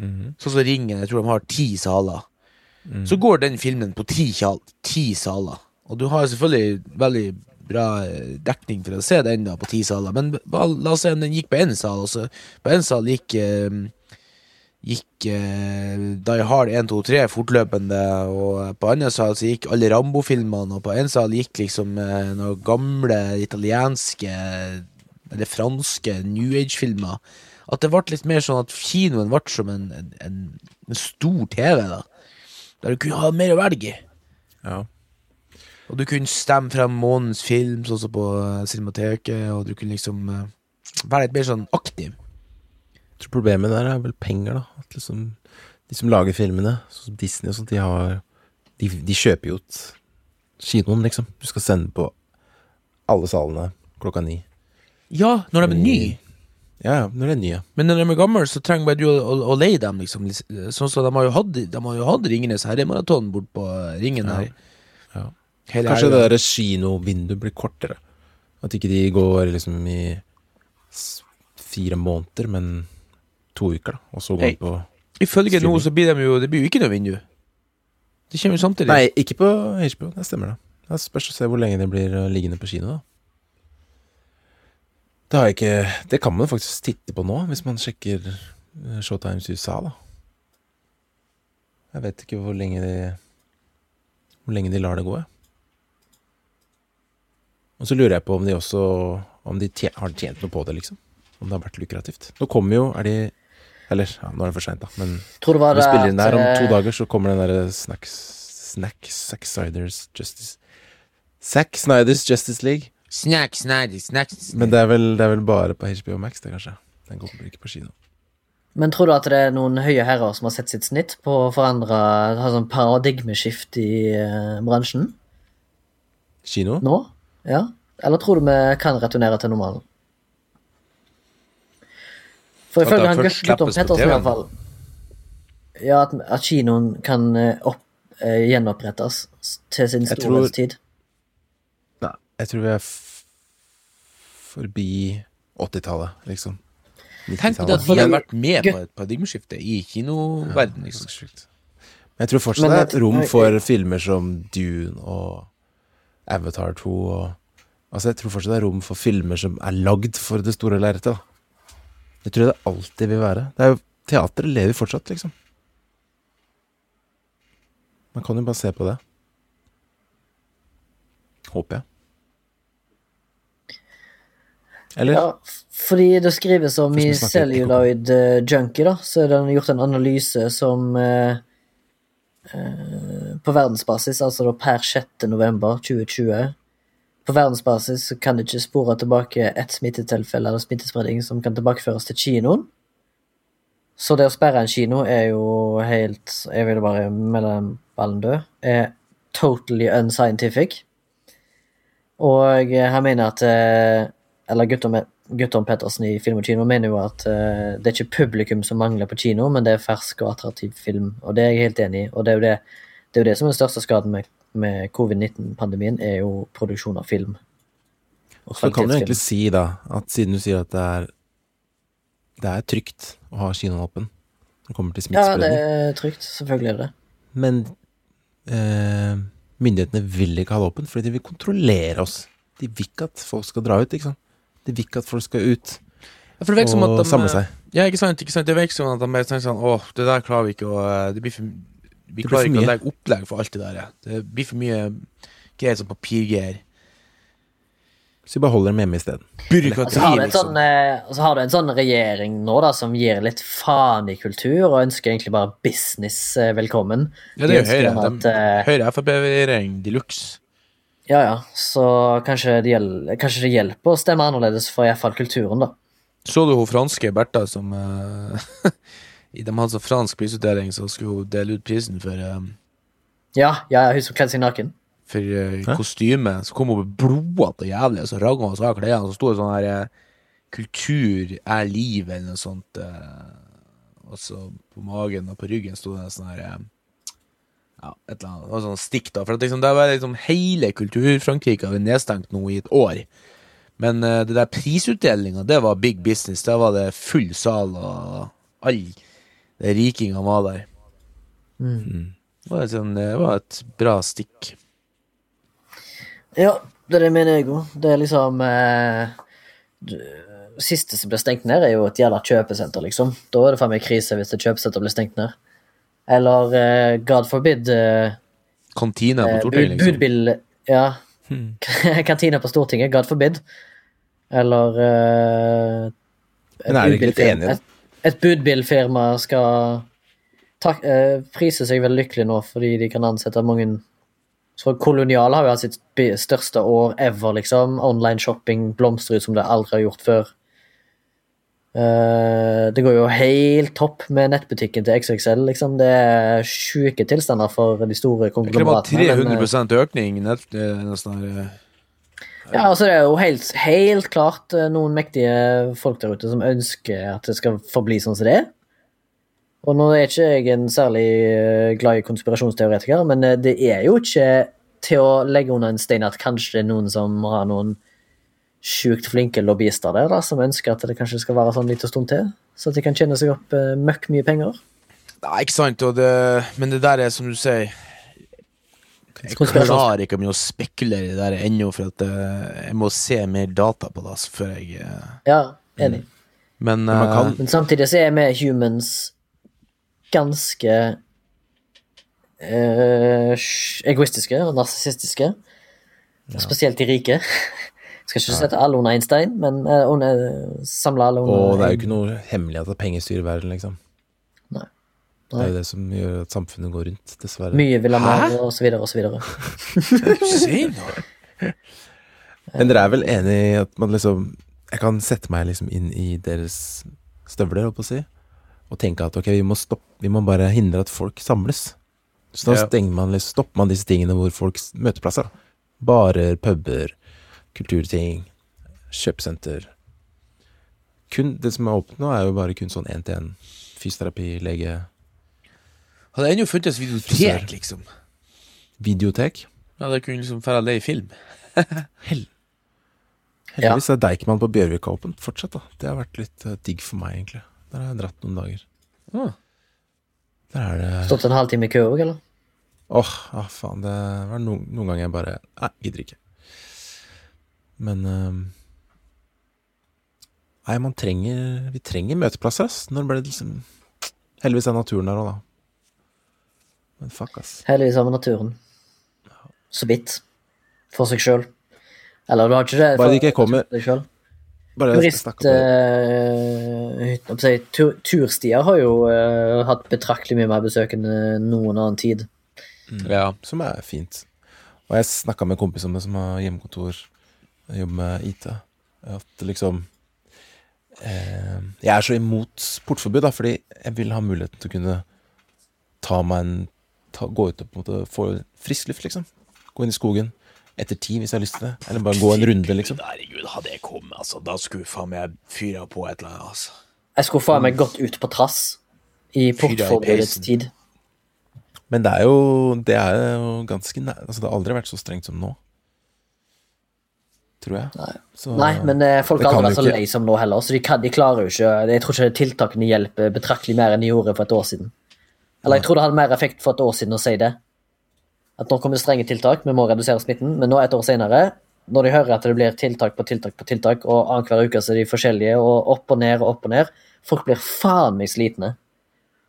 Mhm. sånn som Ringen, jeg tror de har ti saler Mm. så går den filmen på ti, ti saler. Og du har selvfølgelig veldig bra eh, dekning for å se den da på ti saler, men la oss si om den gikk på én sal, og så på én sal gikk eh, Gikk eh, Die Hard 1, 2, 3 fortløpende, og på andre sal så gikk alle Rambo-filmene, og på en sal gikk liksom eh, noen gamle italienske eller franske New Age-filmer. At det ble litt mer sånn at kinoen ble som en, en, en, en stor TV, da. Der du kunne ha mer å velge i. Ja. Og du kunne stemme frem månedens film, sånn som på eh, Cinemateket, og du kunne liksom eh, være litt mer sånn aktiv. Jeg tror problemet der er vel penger, da. At liksom De som lager filmene, sånn som Disney og sånt, de har De, de kjøper jo ut kinoen, liksom. Du skal sende på alle salene klokka ni. Ja, når de er nye. Ja, ja, når det er nye. Men når de er gamle, så trenger bare du å, å, å leie dem, liksom. Sånn som de har jo hatt, de har jo hatt Ringenes herremaraton bort på Ringen her. Ja. Kanskje her, det der kinovinduet blir kortere. At ikke de går liksom i fire måneder, men to uker, da. Og så går Hey. de på Ifølge nå så blir de jo Det blir jo ikke noe vindu. Det kommer jo samtidig. Nei, ikke på HBO. Det stemmer, det. Det spørs å se hvor lenge det blir uh, liggende på kino, da. Det har jeg ikke Det kan man faktisk titte på nå, hvis man sjekker uh, Showtimes USA, da. Jeg vet ikke hvor lenge de Hvor lenge de lar det gå, jeg. Og så lurer jeg på om de også Om de tjent, har tjent noe på det, liksom. Om det har vært lukrativt. Nå kommer jo Er de Eller, ja, nå er det for seint, da, men Tror det var når vi spiller inn der om to eh, dager, så kommer den derre Snacks Snack Zack Snyders Justice Zack Sniders Justice League. Snack, snack, snack, snack. Men det er vel, det er vel bare på HBO Max, det, kanskje. Den kommer ikke på kino. Men tror du at det er noen høye herrer som har sett sitt snitt på å forandre Ha sånn paradigmeskift i uh, bransjen Kino? nå? Ja? Eller tror du vi kan returnere til normalen? For jeg føler ifølge han på Pettersen iallfall Ja, at, at kinoen kan eh, opp, uh, gjenopprettes til sin storhetstid. Nei, jeg tror vi er f forbi 80-tallet, liksom. Tenk på det at vi har vært med på et paradigmeskifte i kinoverdenen. Liksom. Men jeg tror fortsatt det er rom for filmer som Dune og Avatar 2 og Altså, jeg tror fortsatt det er rom for filmer som er lagd for det store lerretet. Det tror jeg det alltid vil være. Det er jo Teatret lever fortsatt, liksom. Man kan jo bare se på det. Håper jeg. Eller? Ja, fordi det skrives om i Celluloid eh, Junkie, da, så er det gjort en analyse som eh, eh, På verdensbasis, altså da per 6. november 2020 På verdensbasis kan det ikke spore tilbake ett smittetilfelle eller smittespredning som kan tilbakeføres til kinoen. Så det å sperre en kino er jo helt Jeg vil bare melde ballen død. Er totally unscientific. Og han mener at eh, Eller Guttorm Pettersen i Film og Kino mener jo at eh, det er ikke publikum som mangler på kino, men det er fersk og attraktiv film. Og det er jeg helt enig i. Og det er jo det, det, er jo det som er den største skaden med, med covid-19-pandemien, er jo produksjon av film. Og Så kan du egentlig si, da, at siden du sier at det er Det er trygt å ha kinoen åpen når det kommer til Ja, det er trygt. Selvfølgelig er det det. men eh, myndighetene vil ikke ha det åpent fordi de vil kontrollere oss. De vil ikke at folk skal dra ut, ikke sant. De vil ikke at folk skal ut Ja, for det virker som at og de, samle seg. Ja, ikke sant, ikke sant? Det virker som at de bare tenker sånn Åh, det der klarer vi ikke å Det blir for Vi klarer ikke å legge opplegg for alt det der. Det blir for mye greier som papirgreier. Så vi bare holder dem hjemme isteden. Byråkrati, Og så har du en liksom. sånn, eh, og så har du en sånn regjering nå da, som gir litt faen i kultur, og ønsker egentlig bare business eh, velkommen. Ja, det er jo De ønsker Høyre. gjerne De, eh, Høyre-Frp-regjering de luxe. Ja, ja. Så kanskje det, hjelper, kanskje det hjelper å stemme annerledes for iallfall kulturen, da. Så du hun franske Bertha som eh, I de hadde så fransk prisutdeling, så skulle hun dele ut prisen for eh, Ja, ja, hun som kledde seg naken. For uh, kostyme. Så kom hun blodete og jævlig, og så ragga hun seg av klærne, og så sto det sånn her uh, 'Kultur er liv', eller noe sånt. eh, og så på magen og på ryggen sto det sånn her eh, Ja, et eller annet. Det var sånn stikk, da. For at liksom, det var liksom hele Kultur-Frankrike har vært nedstengt nå i et år. Men uh, det der prisutdelinga, det var big business. Der var det full sal, og all det rikingene var der. Det var et, sånn, det var et bra stikk. Ja, det det mener jeg òg. Det er liksom eh, du- Siste som blir stengt ned, er jo et jævla kjøpesenter, liksom. Da er det faen meg krise hvis et kjøpesenter blir stengt ned. Eller eh, God forbid eh, Kantina på eh, Stortinget, liksom. budbil Ja. Kantina på Stortinget, God forbid. Eller eh, Men er dere ikke litt enige? Et, budbilfirma skal tak, eh, prise seg veldig lykkelig nå fordi de kan ansette mange så Kolonial har jo hatt sitt største år ever, liksom. Online shopping blomstrer ut som det aldri har gjort før. Eh, det går jo helt topp med nettbutikken til XXL, liksom. Det er sjuke tilstander for de store Det er konglomeratene. men, eh, 300 økning. Nett, eh, nesten her, eh, Ja, altså det er jo helt, helt klart eh, noen mektige folk der ute som ønsker at det skal forbli sånn som det er. Og nå er ikke jeg en særlig eh, glad i konspirasjonsteoretiker, men eh, det er jo ikke til å legge under en stein at kanskje det er noen som har noen sjukt flinke lobbyister der, da, som ønsker at det kanskje skal være sånn litt og stund til, så at de kan tjene seg opp møkk mye penger. Nei, ikke sant, det, men det der er som du sier Jeg klarer ikke å begynne å spekulere i det der ennå, for at eh, jeg må se mer data på det altså, før jeg eh, Ja, enig. Men, man eh, kan- Men samtidig så er vi humans ganske uh, egoistiske og narsissistiske. Spesielt de rike. Skal ikke sette alle under Einstein, men uh, under, samle alle under Og det er jo ikke noe hemmelig at penger styrer verden, liksom. Nei. Det er jo det som gjør at samfunnet går rundt, dessverre. Mye vil ha mer, og så videre og så videre. Men dere er vel enig i at man liksom Jeg kan sette meg liksom inn i deres støvler, holdt på å si, og tenke at ok, vi må stoppe Vi må bare hindre at folk samles. Så da Ja. stenger man, liksom- stopper man disse tingene hvor folks møteplasser. Barer, puber, kulturting, kjøpesenter. Kun, det som er åpent nå, er jo bare kun sånn én-til-én fysioterapi, lege, Hadde ennå funnes videotek, liksom. videotek. Ja, det kunne liksom dra det i film. Hell. Heldigvis er Deichman på Bjørvika åpent fortsatt, da. Det har vært litt eh, digg for meg, egentlig. Der har jeg dratt noen dager. Ah. Der er det Stått en halvtime i kø òg, eller? Åh, ah, faen. Det var noen, noen ganger jeg bare Nei, gidder ikke. Men ehm, Nei, man trenger Vi trenger møteplasser, ass. Når ble det liksom Heldigvis er naturen der òg, da. Men fuck, ass. Heldigvis har vi naturen. Så vidt. For seg sjøl. Eller du har ikke det Bare de det ikke kommer- deg selv. Bare Turist, om det. hva skal jeg si, tur, turstier har jo uh, hatt betraktelig mye mer besøk enn eh, noen annen tid. Ja. Som er fint. Og jeg snakka med en kompis om det som har hjemmekontor, jobber med IT. At liksom eh, Jeg er så imot portforbud, da, fordi jeg vil ha muligheten til å kunne ta meg en ta, Gå ut og på en måte få frisk luft, liksom. Gå inn i skogen etter ti hvis jeg har lyst til det. Eller bare gå en runde, liksom. Herregud, hadde jeg kommet, altså, da skulle faen meg fyra på et eller annet, altså. Jeg skulle faen meg gått ut på trass i portforbudets tid. Men det er jo Det er jo ganske nær Altså, det har aldri vært så strengt som nå. Tror jeg. Nei. Så- Nei, men eh, folk har aldri vært så lei som nå heller, så de, kan, de klarer jo ikke Jeg tror ikke tiltakene hjelper betraktelig mer enn de gjorde for et år siden. Eller jeg tror det hadde mer effekt for et år siden å si det. At nå kommer det strenge tiltak, vi må redusere smitten, men nå et år senere, når de hører at det blir tiltak på tiltak på tiltak, og annenhver uke så er de forskjellige, og opp og ned og opp og ned, folk blir faen meg slitne.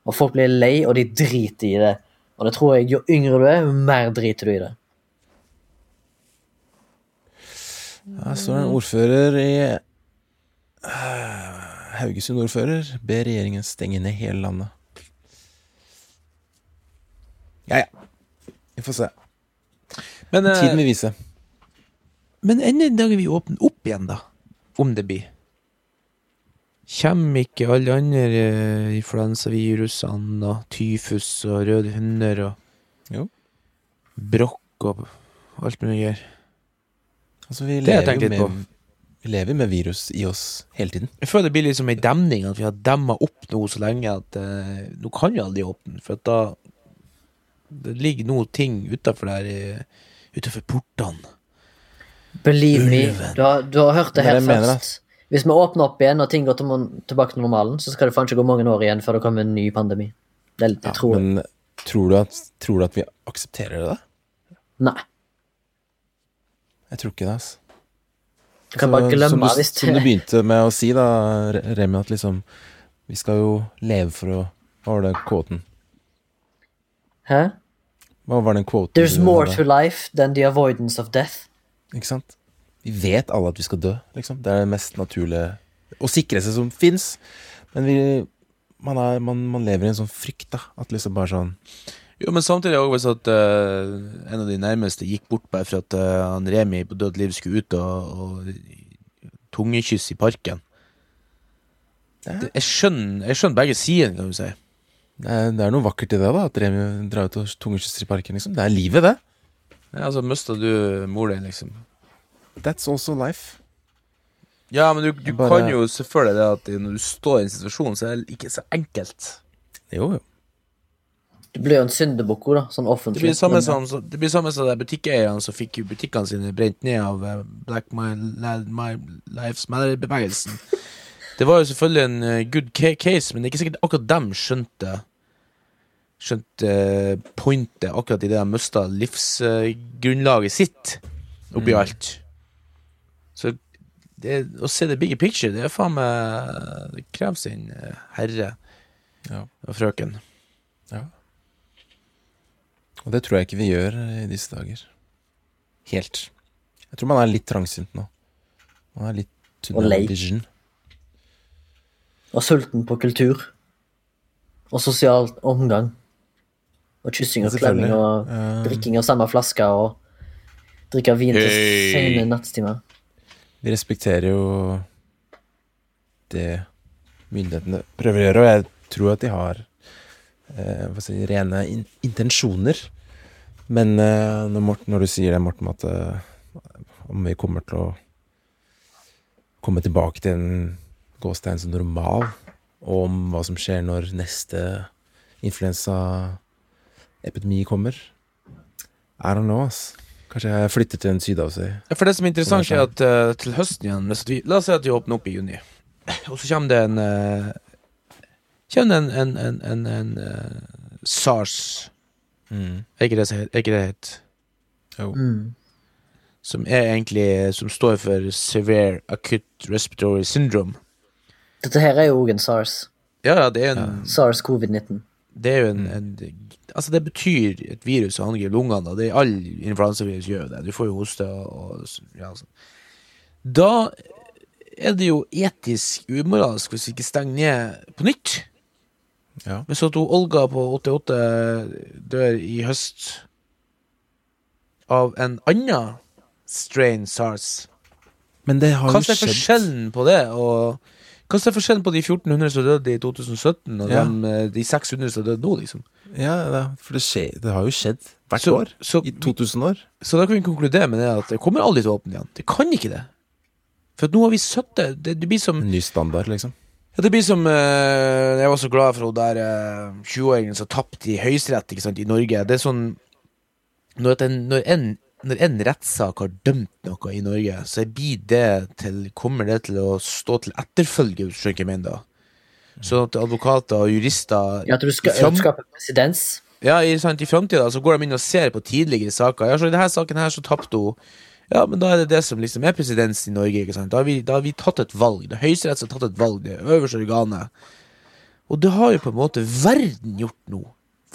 Og folk blir lei, og de driter i det. Og det tror jeg, jo yngre du er, jo mer driter du i det. Her står det en ordfører i eh, Haugesund ordfører ber regjeringen stenge ned hele landet. Ja, ja. Vi får se. Men, eh, Tiden vil vise. men enn den dagen vi åpner opp igjen, da, om det blir Kommer ikke alle andre eh, influensavirusene og tyfus og røde hunder og Jo. brokk og alt mulig greier? Altså, vi Det har jeg tenkt litt på. med, vi lever med virus i oss hele tiden. Jeg føler det blir liksom ei demning, at vi har demma opp noe så lenge at eh, nå kan vi aldri åpne, for da Det ligger noe ting utafor der, utafor portene. Believe me, du har, du har hørt det er her det jeg mener. Hvis vi åpner opp igjen og ting går til, tilbake til normalen, så skal det faen ikke gå mange år igjen før det kommer en ny pandemi. Det, det Ja, tror men tror du, at, tror du at vi aksepterer det? da? Nei. Jeg tror ikke det. altså. Du kan Så- bare glemme som du, hvis Som du begynte med å si, da, Remi, at liksom Vi skal jo leve for å Hva var det kåten? Hæ? Hva var den quoten? There's more to life than the avoidance of death. Ikke sant? Vi vet alle at vi skal dø, liksom. Det er det mest naturlige og sikreste som fins. Men vi man, er, man, man lever i en sånn frykt, da. At liksom bare sånn Jo, men samtidig òg hvis at uh, en av de nærmeste gikk bort bare for at uh, han Remi på dødt liv skulle ut og, og tungekyss i parken. Det, jeg, skjønner, jeg skjønner begge sidene, kan du si. Det er, det er noe vakkert i det, da. At Remi drar ut og tungekysser i parken, liksom. Det er livet, det. Ja, altså, mista du mor di, liksom? That's also life. Ja, men du, du Bare- kan jo selvfølgelig det at når du står i en situasjon, så er det ikke så enkelt. Jo, jo. Du blir jo en syndebukk, da, sånn Det blir samme Men- som så- Det blir samme som de butikkeierne som fikk jo butikkene sine brent ned av eh, Black My, My Lives Matter-bevegelsen. Det var jo selvfølgelig en eh, good case, men det er ikke sikkert akkurat dem skjønte Skjønte eh, pointet akkurat i det de mista livsgrunnlaget sitt oppi Mm. alt. Så det, å se the bigger picture, det er faen meg Det krever sin eh, herre Ja. og frøken. Og det tror jeg ikke vi gjør i disse dager. Helt. Jeg tror man er litt trangsynt nå. Man er litt Og tunnel vision. Og sulten på kultur. Og sosial omgang. Og kyssing og klemming og Eh, drikking av samme flaske og drikke vin til Hey. sene nattetimer. vi respekterer jo det myndighetene prøver å gjøre, og jeg tror at de har eh, si, rene in intensjoner. Men eh, når, Morten, når du sier det, Morten, at eh, om vi kommer til å komme tilbake til en gåstein som normal, og om hva som skjer når neste influensaepidemi kommer I don't know, ass. Kanskje jeg flytter til en sydhavsøy. Ja, For det som er interessant, er er at uh, til høsten igjen hvis vi, La oss si at vi åpner opp i juni, og så kommer det en uh, Kommer det en, en, en, en, en eh, SARS Mm. Er ikke det det er heter? Jo. Mm. Som er egentlig Som står for Severe Acute Respiratory Syndrome. Dette her er jo òg en SARS. Ja, ja, det er en SARS covid-19. Det er jo en, en Altså, det betyr et virus som angriper lungene, og det er all influensavirus gjør det. Du får jo hoste og, og ja, sånn. Da er det jo etisk umoralsk hvis vi ikke stenger ned på nytt. Ja. Hvis at Olga på 88 dør i høst av en annen strain SARS Men det har Hva er forskjellen på det? Og hva er forskjellen på de 1400 som døde i 2017, og Ja. eh, de 600 som døde nå, liksom? Ja, for det, skje, det har jo skjedd hvert Så- år. så- I 2000 år. Så da kan vi konkludere med det at det kommer aldri til å åpne igjen. Det kan ikke det. For nå har vi sittet det, det blir som En ny standard, liksom. ja, Det blir som eh, Jeg var så glad for hun der eh, 20-åringen som tapte i Høyesterett i Norge. Det er sånn Når, at en, når, en, når en rettssak har dømt noe i Norge, så blir det til, kommer det til å stå til etterfølge, hvis du ikke mener da. Sånn at advokater og jurister Ja, at du skal skape presedens. ja, i, sant, i framtida så går de inn og ser på tidligere saker. Ja, så I denne saken her så tapte hun. Ja, men da er det det som liksom er presedens i Norge. ikke sant? Da har vi, da har vi tatt et valg. Det er Høyesterett har tatt et valg. Det er øverste organet. Og det har jo på en måte verden gjort nå.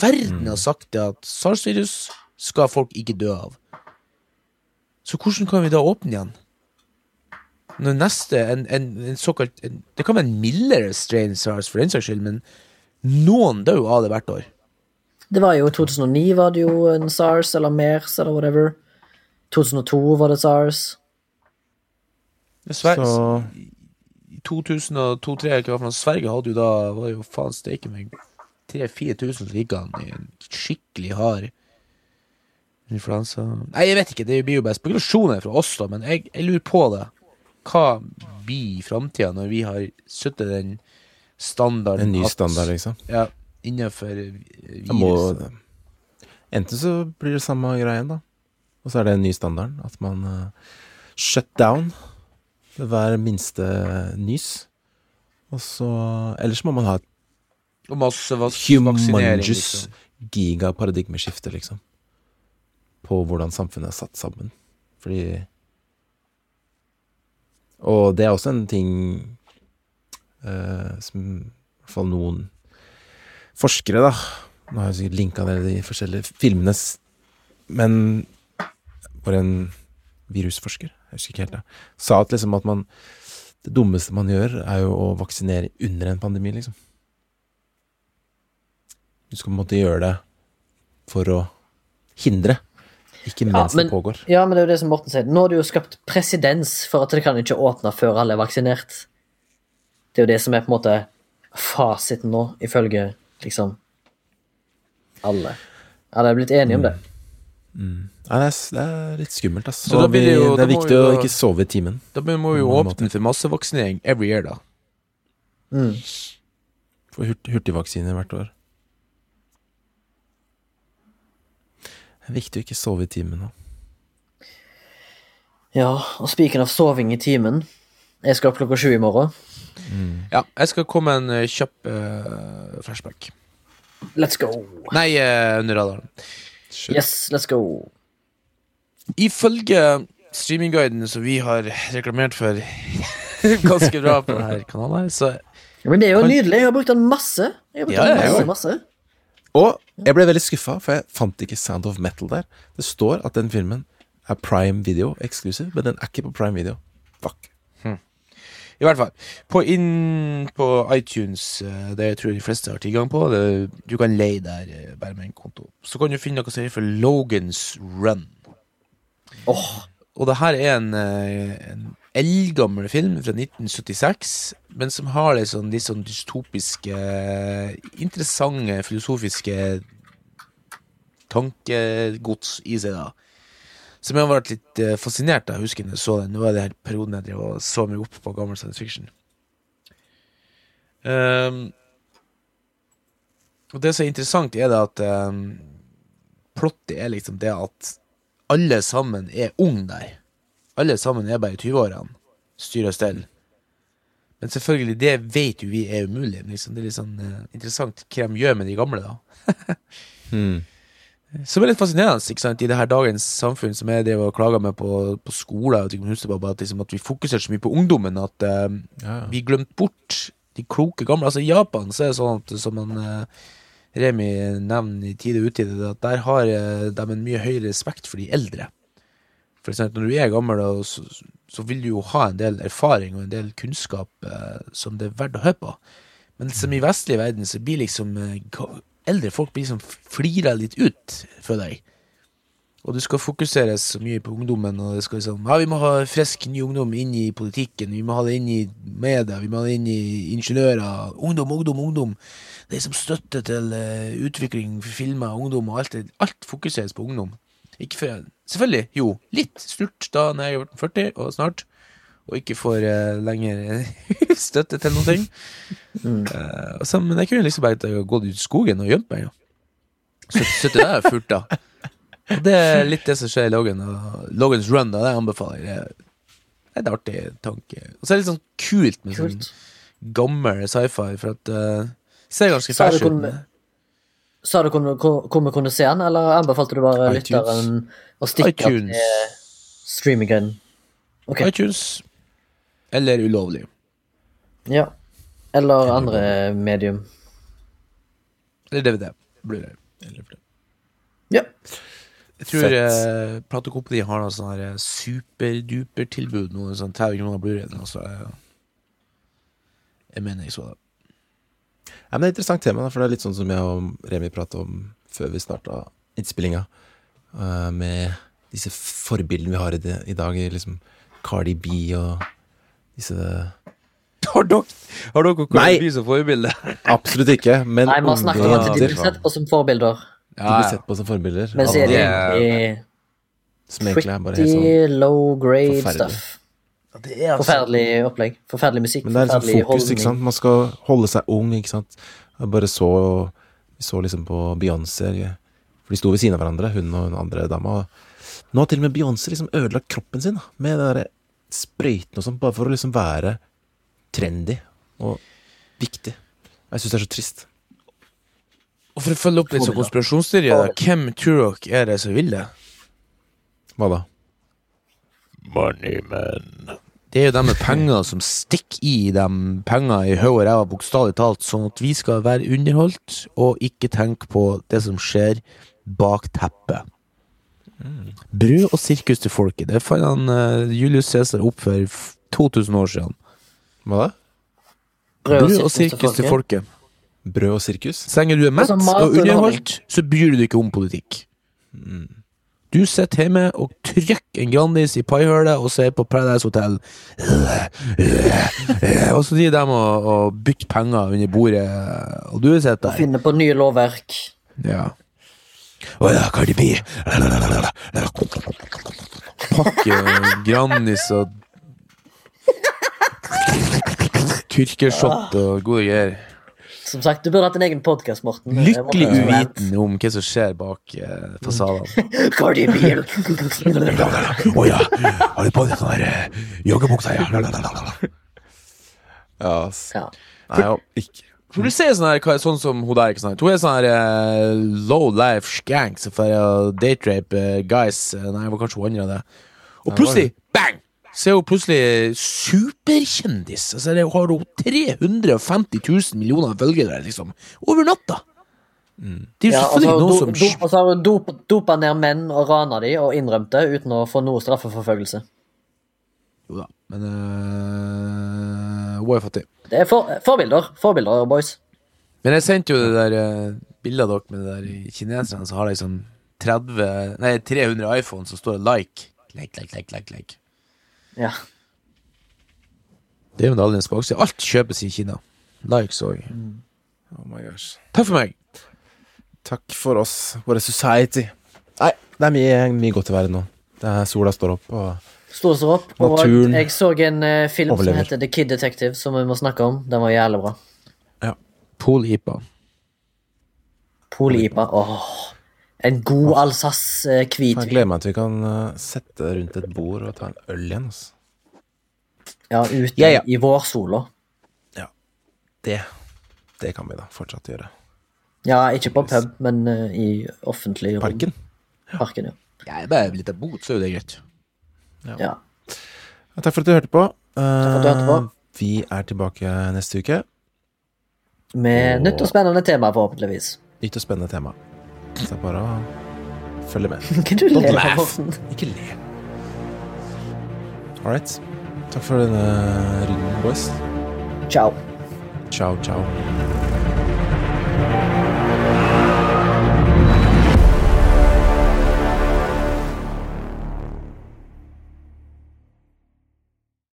Verden har sagt det at SARS-virus skal folk ikke dø av. Så hvordan kan vi da åpne igjen? Når neste en, en, en såkalt en, Det kan være en mildere strain SARS, for den saks skyld, men noen dør jo av det hvert år. Det var jo 2009 var det jo en SARS eller MERS eller whatever. 2002 var det SARS. Sver Så I 2002-2003 Sverige hadde jo da var jo faen steike meg 3000-4000 liggende i en skikkelig hard influensa Nei, jeg vet ikke, det blir jo bare spekulasjoner fra oss, da, men jeg, jeg lurer på det. Hva blir framtida når vi har satt den standarden en ny at- standard, liksom. Ja, innenfor viruset. må, enten så blir det samme greien, da. Og så er det en ny standard. At man uh, shut down ved hver minste nys. Og så Ellers må man ha et humongous liksom. gigaparadigmeskifte, liksom. På hvordan samfunnet er satt sammen. Fordi Og det er også en ting uh, som i hvert fall noen forskere, da Nå har jeg sikkert linka ned de forskjellige filmene, men for en virusforsker, jeg husker ikke helt det, sa at liksom at man Det dummeste man gjør, er jo å vaksinere under en pandemi, liksom. Du skal på en måte gjøre det for å hindre, ikke mens men- det pågår. Ja, men det er jo det som Morten sier. Nå er det jo skapt presedens for at det kan ikke åpne før alle er vaksinert. Det er jo det som er på en måte fasiten nå, ifølge liksom alle. Alle er blitt enige om det. Nei, det, er, det er litt skummelt, altså. Så da blir det jo- det er viktig vi å ikke sove i timen. Da må vi jo åpne for massevaksinering every year, da. Mm. Få hurt, hurtigvaksiner hvert år. Det er viktig å ikke sove i timen nå. Ja, og spiken av soving i timen. Jeg skal opp klokka sju i morgen. Ja, jeg skal komme en eh, kjapp uh, flashback. Let's go. Nei, uh, under radaren. Yes, let's go. Ifølge streamingguiden som vi har reklamert for ganske bra på denne kanalen, her, så Men det er jo Kan- nydelig. Jeg har brukt den masse. Jeg har brukt Ja, den ja, masse, ja. masse. Og jeg ble veldig skuffa, for jeg fant ikke Sound of Metal der. Det står at den filmen er Prime Video eksklusiv, men den er ikke på Prime Video. Fuck. I hvert fall. På, inn på iTunes, det det jeg tror de fleste har tilgang på, det, du kan leie der eh, bare med en konto. Så kan du finne noe som heter for Logans Run. Åh, Og det her er en, eh, en eldgammel film fra 1976, men som har litt sånn, litt sånn dystopiske, interessante, filosofiske tankegods i seg, da. Som jeg har vært litt eh, fascinert av. Husker jeg så den. Nå var det her perioden jeg drev og så meg opp på gammel science fiction. Um, og det som er interessant, er det at um, plottet er liksom det at alle sammen er unge der. Alle sammen er bare i 20-årene. Styr og stell. Men selvfølgelig, det vet jo vi er umulig. Liksom. Det er litt sånn uh, interessant hva de gjør med de gamle, da. Hmm. Som er litt fascinerende ikke sant? i det her dagens samfunn, som jeg drev og klaga med på, på skolen. At, liksom, at vi fokuserte så mye på ungdommen at uh, ja. vi glemte bort de kloke gamle. Altså I Japan så er det sånn at som han uh, Remi nevner i tide og utide, at der har uh, de en mye høyere respekt for de eldre. For eksempel når du er gammel, så, så vil du jo ha en del erfaring og en del kunnskap eh, som det er verdt å høre på. Men som i vestlig verden så blir liksom eh, eldre folk blir liksom flira litt ut for deg. Og du skal fokusere så mye på ungdommen, og det skal liksom Ja, vi må ha frisk ny ungdom inn i politikken, vi må ha det inn i media, vi må ha det inn i ingeniører. Ungdom, ungdom, ungdom. Det er som støtte til uh, utvikling filmer, ungdom og alt det. Alt fokuseres på ungdom. Ikke for Selvfølgelig, jo, litt snurt da når jeg er blitt 40, og snart, og ikke får uh, lenger støtte til noen ting. Eh, så, men jeg kunne liksom bare gått ut i skogen og gjemt meg. Ja. Sittet der og furta. Og det er litt det som skjer i Logan. Og Logans Run, da, det anbefaler jeg. Det er en artig tanke. Og så er det litt sånn kult med Kult. sånn gammel sci-fi, for at uh, Ser ganske fersk ut. Sa du hvor vi kunne se den, eller anbefalte du bare iTunes. lytteren å stikke iTunes. til streamingen? Okay. iTunes eller ulovlig. ja. Eller andre medium. Eller DVD. Blu-ray. Ja. Jeg tror eh, platekompaniet har noe sånn eh, superduper-tilbud. Noe sånn 30 kroner Blu-ray. eller noe, jeg mener jeg så det. Ja, men det er et interessant tema, da, for det er litt sånn som jeg og Remi pratet om før vi starta innspillinga. eh, med disse forbildene vi har i, det, i dag, liksom Cardi B og disse Har dere, har dere. Cardi B som forbilde? Absolutt ikke, men Nei, man har snakket om at de blir sett på som forbilder, de blir sett på som forbilder. men så er de det- egentlig helt sånn pretty low grade stuff. Det er altså Forferdelig opplegg. Forferdelig musikk. Men det er liksom Forferdelig fokus, ikke sant. Man skal holde seg ung, ikke sant. Jeg bare så Vi så liksom på Beyoncé, for de sto ved siden av hverandre, hun og den andre dama. Nå har til og med Beyoncé liksom ødelagt kroppen sin da, med det derre sprøyten og sånn, bare for å liksom være trendy og viktig. Jeg syns det er så trist. Og for å følge opp litt sånn konspirasjonsteorier, hvem tror dere er det som vil det? Hva da? Moneyman. Det er jo dem med penger som stikker i dem penger i hodet og ræva, bokstavelig talt, sånn at vi skal være underholdt og ikke tenke på det som skjer bak teppet. Brød og sirkus til folket. Det fant han uh, Julius Cæsar opp for 2000 år siden. Hva da? Brød og sirkus til folket. Brød og sirkus? Så lenge du er mett Altså, og underholdt, så bryr du deg ikke om politikk. Du sitter hjemme og trykker en Grandis i paihølet og ser på Paradise Hotel. Og så driver de og, og bytter penger under bordet, og du sitter der. Finne på nye lovverk. Ja. Å ja, Cardi B. Pakke Grandis og Tyrkershot og gode greier. Som sagt, du burde hatt en egen podkast, Morten. Lykkelig uvitende om hva som skjer bak eh, fasadene. Cardi B. Å ja, har du på deg sånn der joggebukse? Ja. Ja, ass. Ja. Nei, jo, ikke. For du ser sånn her, sånn som hun der, ikke sant? Hun er sånn her eh, low life skank som får uh, date-rape eh, guys. Eh, Nei, det var kanskje hun andre av det. Og plutselig, bang! Så er hun plutselig superkjendis. Altså, det har hun 350 000 millioner følgere, liksom. Over natta. Det er jo Ja, selvfølgelig hun noen do- som do- og så har hun dop, dopa ned menn og rana de og innrømt det uten å få noe straffeforfølgelse. Jo da, men øh, Hun er fattig. Det er for, forbilder. Forbilder, boys. Men jeg sendte jo det der uh, bildet av dere med det der kineserne som har liksom 30 Nei, 300 iPhone som står 'like'. Like, like, like, like, like. Ja. Det er jo medaljen bakside. Alt kjøpes i Kina. Likes og Oh my gosh. Takk for meg. Takk for oss, våre society. Nei, det er mye, mye godt i verden nå. Det er Sola står opp, og Sto står opp. Og Naturen jeg så en uh, film overlever. som heter The Kid Detective, som vi må snakke om. Den var jævlig bra. Pol-IPA. Polipa. Åh. En god Alsace-hvitvin. jeg gleder meg til vi kan eh, sette rundt et bord og ta en øl igjen. Altså. Ja, ute Ja, ja. i vårsola. Det, det kan vi da fortsatt gjøre. Ja, ikke på pub, men eh, i offentlig rom. Parken. Parken, ja. Ja, bare litt av bot, så er jo det greit. ja. Ja, takk for at du hørte på. for at du hørte på. Eh, Vi er tilbake neste uke. Med nytt og spennende tema, forhåpentligvis. Nytt og spennende tema. Så det er bare å følge med. Kan du le Don't laugh. Ikke le. All right. Takk for denne runden, boys. Ciao. Ciao, ciao.